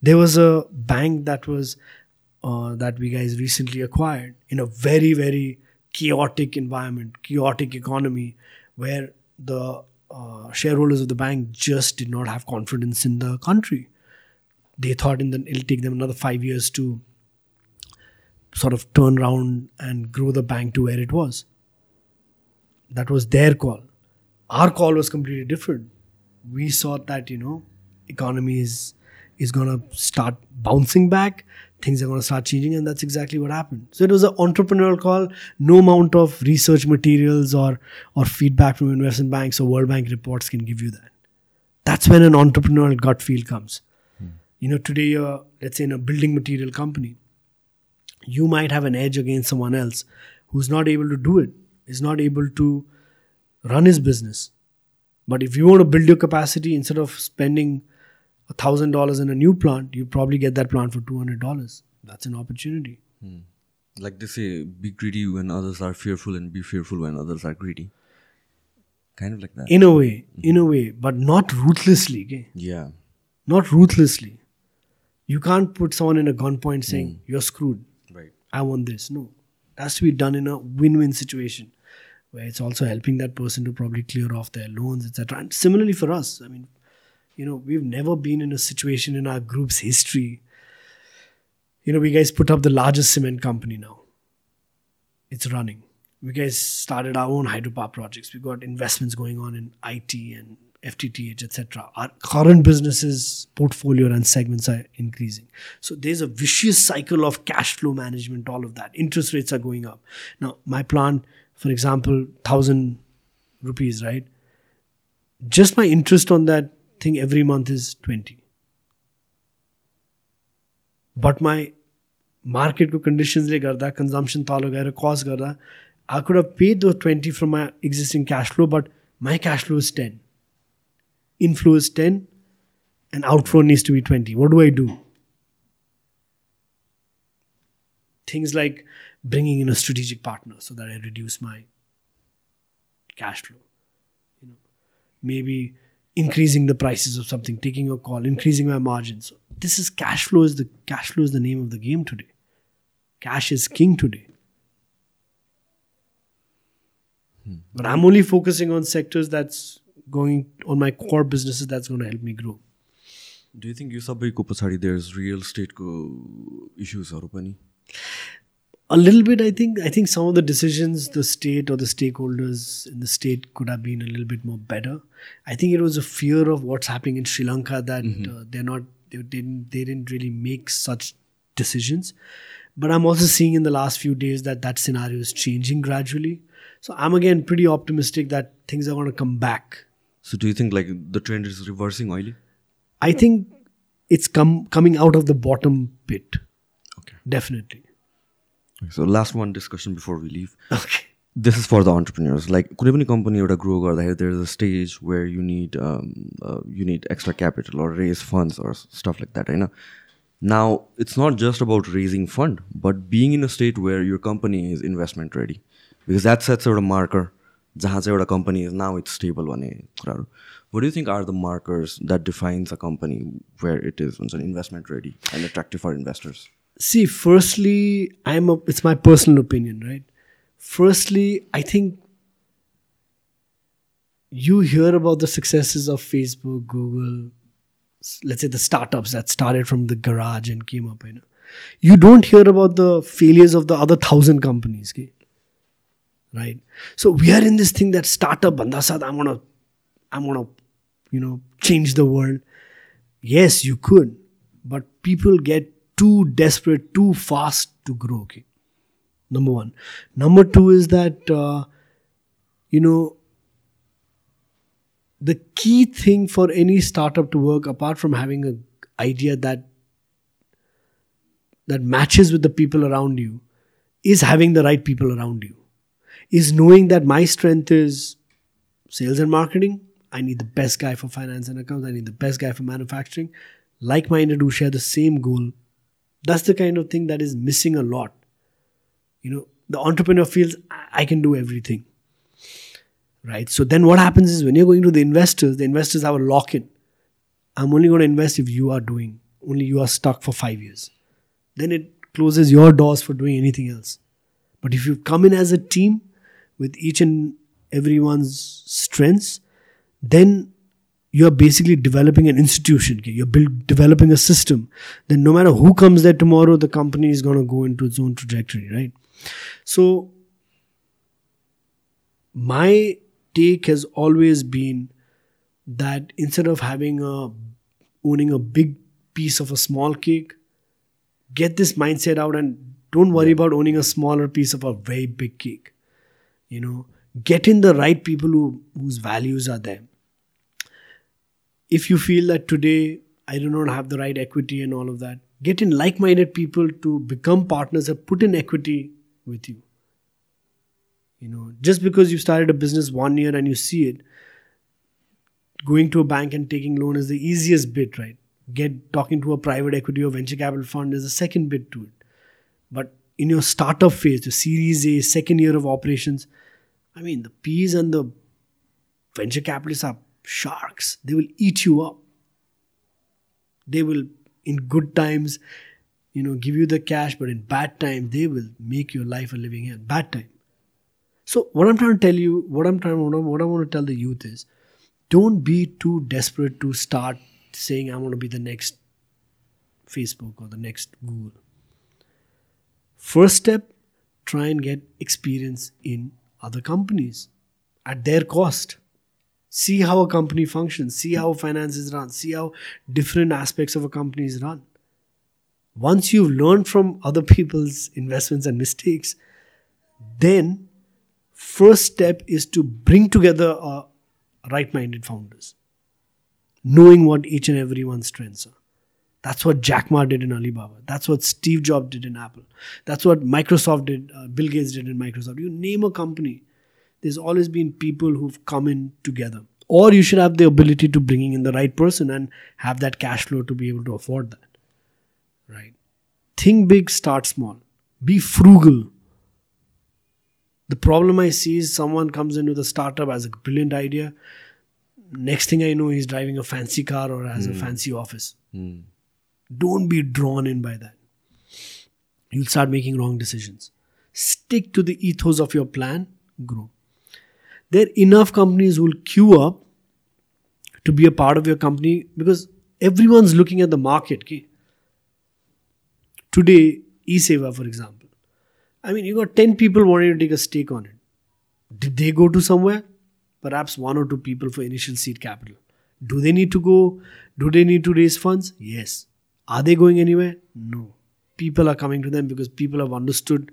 There was a bank that was uh, that we guys recently acquired in a very very chaotic environment, chaotic economy, where the uh, shareholders of the bank just did not have confidence in the country. They thought in the, it'll take them another five years to sort of turn around and grow the bank to where it was. That was their call. Our call was completely different. We saw that you know, economy is is gonna start bouncing back. Things are gonna start changing, and that's exactly what happened. So it was an entrepreneurial call. No amount of research materials or or feedback from investment banks or World Bank reports can give you that. That's when an entrepreneurial gut feel comes. Hmm. You know, today you're let's say in a building material company you might have an edge against someone else who's not able to do it, is not able to run his business. But if you want to build your capacity, instead of spending thousand dollars in a new plant, you probably get that plant for two hundred dollars. That's an opportunity. Hmm. Like they say, be greedy when others are fearful and be fearful when others are greedy. Kind of like that. In a way, mm-hmm. in a way, but not ruthlessly. Okay? yeah. Not ruthlessly. You can't put someone in a gunpoint hmm. saying you're screwed. Right. I want this. No. It has to be done in a win-win situation where it's also helping that person to probably clear off their loans, etc. And similarly for us, I mean, you know, we've never been in a situation in our group's history. You know, we guys put up the largest cement company now. It's running. We guys started our own hydropower projects. We got investments going on in IT and FTTH, etc. Our current businesses portfolio and segments are increasing. So there's a vicious cycle of cash flow management, all of that. Interest rates are going up. Now, my plant, for example, thousand rupees, right? Just my interest on that thing every month is 20. But my market को conditions ले गर्दा consumption तालो गएर cost गर्दा I could have paid those 20 from my existing cash flow, but my cash flow is 10. Inflow is 10 and outflow needs to be 20. What do I do? Things like bringing in a strategic partner so that I reduce my cash flow. You know, maybe increasing the prices of something, taking a call, increasing my margins. This is cash flow is the cash flow is the name of the game today. Cash is king today. But I'm only focusing on sectors that's going on my core businesses that's going to help me grow. Do you think यो सबैको पछाडि there is real स्टेटको इस्युजहरू पनि a little bit i think. I think some of the decisions the state or the stakeholders in the state could have been a little bit more better. I think it was a fear of what's happening in sri lanka that uh, they're not they didn't they didn't really make such decisions. But i'm also seeing in the last few days that that scenario is changing gradually. So i'm again pretty optimistic that things are going to come back. So do you think like the trend is reversing oily? i think it's come coming out of the bottom pit. Okay. definitely So last one discussion before we leave. okay this is for the entrepreneurs like कुनै पनि company एउटा grow गर्दाखेरि there is a stage where you need um, uh, you need extra capital or raise funds or stuff like that होइन now it's not just about raising fund but being in a state where your company is investment ready because that sets एउटा marker जहाँ चाहिँ एउटा company is now it's stable भन्ने कुराहरू what do you think are the markers that defines a company where it is हुन्छ नि investment ready and attractive for investors see firstly i'm a, it's my personal opinion right? Firstly i think you hear about the successes of facebook google let's say the startups that started from the garage and came up you know. You don't hear about the failures of the other thousand companies okay? right? So we are in this thing that startup bandasad i'm gonna i'm gonna you know change the world. Yes you could but people get too desperate too fast to grow okay? Number one. Number two is that uh, you know the key thing for any startup to work apart from having an idea that that matches with the people around you is having the right people around you. Is knowing that my strength is sales and marketing. I need the best guy for finance and accounts. I need the best guy for manufacturing. Like-minded who share the same goal that's the kind of thing that is missing a lot. You know the entrepreneur feels i can do everything. Right? So then what happens is when you're going to the investors the investors have a lock-in. I'm only going to invest if you are doing only you are stuck for five years. Then it closes your doors for doing anything else. But if you come in as a team with each and everyone's strengths then you're basically developing an institution. You're build, developing a system. Then no matter who comes there tomorrow the company is going to go into its own trajectory right? So my take has always been that instead of having a owning a big piece of a small cake get this mindset out and don't worry about owning a smaller piece of a very big cake. You know get in the right people who, whose values are there if you feel that today I do not have the right equity and all of that, get in like minded people to become partners and put in equity with you. You know, just because you started a business one year and you see it, going to a bank and taking loan is the easiest bit, right? Get talking to a private equity or venture capital fund is the second bit to it. But in your startup phase, the series A, second year of operations, I mean, the P's and the venture capitalists are sharks. They will eat you up. They will, in good times, you know, give you the cash, but in bad time, they will make your life a living hell. Bad time. So what I'm trying to tell you, what I'm trying, I, what I want to tell the youth is, don't be too desperate to start saying I want to be the next Facebook or the next Google. First step, try and get experience in other companies at their cost see how a company functions see how finance is run see how different aspects of a company is run once you've learned from other people's investments and mistakes then first step is to bring together right-minded founders knowing what each and everyone's strengths are that's what Jack Ma did in Alibaba. That's what Steve Jobs did in Apple. That's what Microsoft did, uh, Bill Gates did in Microsoft. You name a company, there's always been people who've come in together. Or you should have the ability to bringing in the right person and have that cash flow to be able to afford that. Right? Think big, start small. Be frugal. The problem I see is someone comes into the startup as a brilliant idea. Next thing I know, he's driving a fancy car or has a hmm. fancy office. Hmm. Don't be drawn in by that. You'll start making wrong decisions. Stick to the ethos of your plan, grow. There are enough companies who will queue up to be a part of your company because everyone's looking at the market. Okay? Today, eSewa, for example, I mean, you got 10 people wanting to take a stake on it. Did they go to somewhere? Perhaps one or two people for initial seed capital. Do they need to go? Do they need to raise funds? Yes. Are they going anywhere? No. People are coming to them because people have understood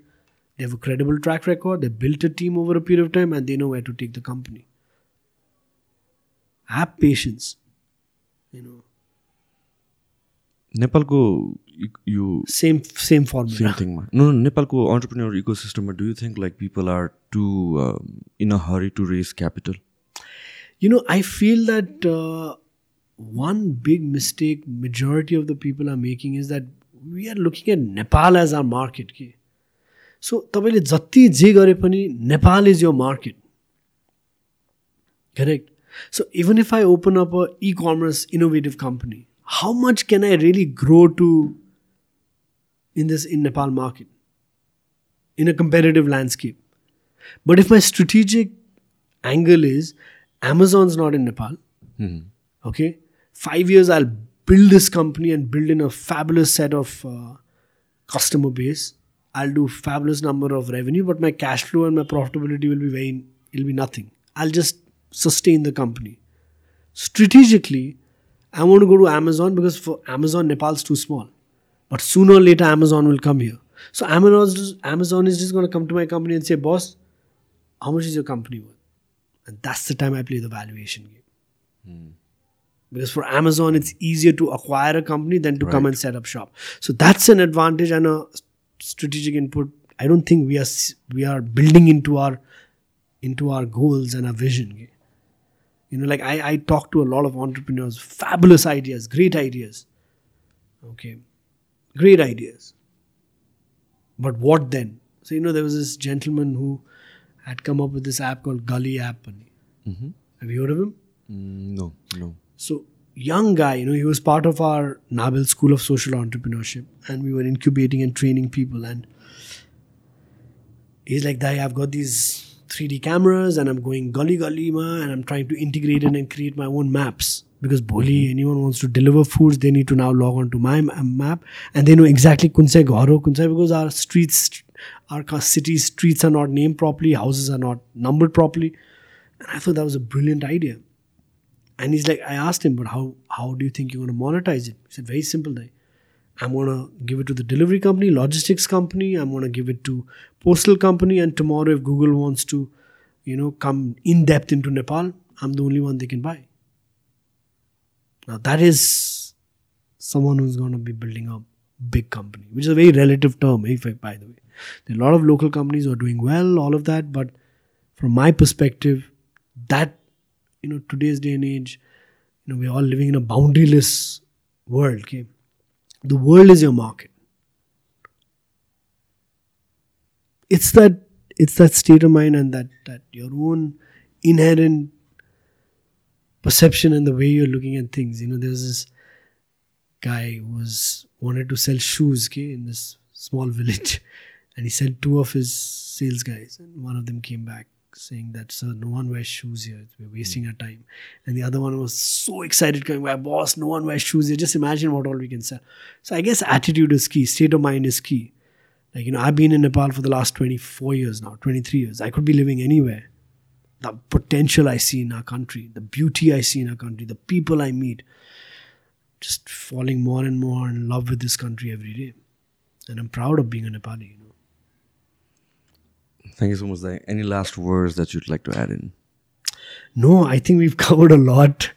they have a credible track record, they built a team over a period of time, and they know where to take the company. Have patience. You know, नेपालको यो same same formula. Same थिङमा no नेपालको entrepreneur eco सिस्टममा do you think like people are two in a Hari to raise capital You know, I feel that uh, one big mistake majority of the people are making is that we are looking at Nepal as our market. के सो तपाईँले जति जे गरे पनि Nepal is your market correct so even if I open up a e commerce innovative company how much can I really grow to in this in Nepal market in a competitive landscape. But if my strategic angle is Amazon's not in Nepal, okay, five years I'll build this company and build in a fabulous set of uh, customer base. I'll do fabulous number of revenue, but my cash flow and my profitability will be very it'll be nothing. I'll just sustain the company. Strategically, I want to go to Amazon because for Amazon Nepal's too small. But sooner or later, Amazon will come here. So Amazon just, Amazon is just going to come to my company and say, "Boss, how much is your company worth?" And that's the time I play the valuation game. Hmm. Because for Amazon, it's easier to acquire a company than to come and set up shop. So that's an advantage and a strategic input. I don't think we are we are building into our into our goals and our vision. You know, like I, I talk to a lot of entrepreneurs, fabulous ideas, great ideas. Okay. Great ideas. But what then? So, you know, there was this gentleman who had come up with this app called Gully App. Mm-hmm. Have you heard of him? Mm, no no So, young guy, you know, he was part of our Nabil School of Social Entrepreneurship, and we were incubating and training people. And he's like, Dai, I've got these 3D cameras, and I'm going gully gully ma, and I'm trying to integrate it and create my own maps. Because Boli, mm-hmm. anyone wants to deliver foods, they need to now log on to my map, and they know exactly kunsai gharo kunsai because our streets, our city streets are not named properly, houses are not numbered properly. And I thought that was a brilliant idea. And he's like, I asked him, but how how do you think you're going to monetize it? He said, very simple. I'm going to give it to the delivery company, logistics company. I'm going to give it to postal company. And tomorrow, if Google wants to, you know, come in depth into Nepal, I'm the only one they can buy. Now that is someone who's going to be building a big company, which is a very relative term, eh, if I, by the way. There are a lot of local companies who are doing well, all of that, but from my perspective, that you know today's day and age you know we're all living in a boundaryless world okay? The world is your market. It's that it's that state of mind and that that your own inherent perception and the way you're looking at things. You know there's this guy who was wanted to sell shoes okay in this small village and he sent two of his sales guys and one of them came back saying that sir no one wears shoes here. We're hmm. wasting our time. And the other one was so excited coming back boss no one wears shoes here. Just imagine what all we can sell. So i guess attitude is key. State of mind is key. Like you know i've been in nepal for the last 24 years now 23 years. I could be living anywhere. The potential i see in our country the beauty i see in our country the people i meet just falling more and more in love with this country every day. And i'm proud of being a nepali you know Thank you so much. Zai. Any last words that you'd like to add in? No, I think we've covered a lot.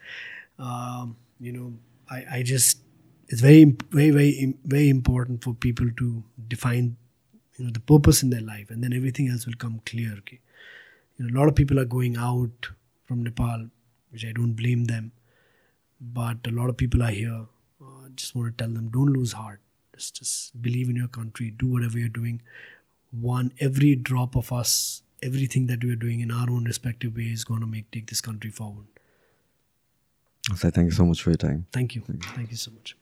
Um, you know, I, I just it's very very very very important for people to define you know the purpose in their life, and then everything else will come clear. Okay, you know, a lot of people are going out from Nepal, which I don't blame them, but a lot of people are here. Uh, just want to tell them, don't lose heart. Just just believe in your country. Do whatever you're doing. One every drop of us everything that we are doing in our own respective way is going to make take this country forward. Zai, thank you so much for your time. Thank you. Thank you so much.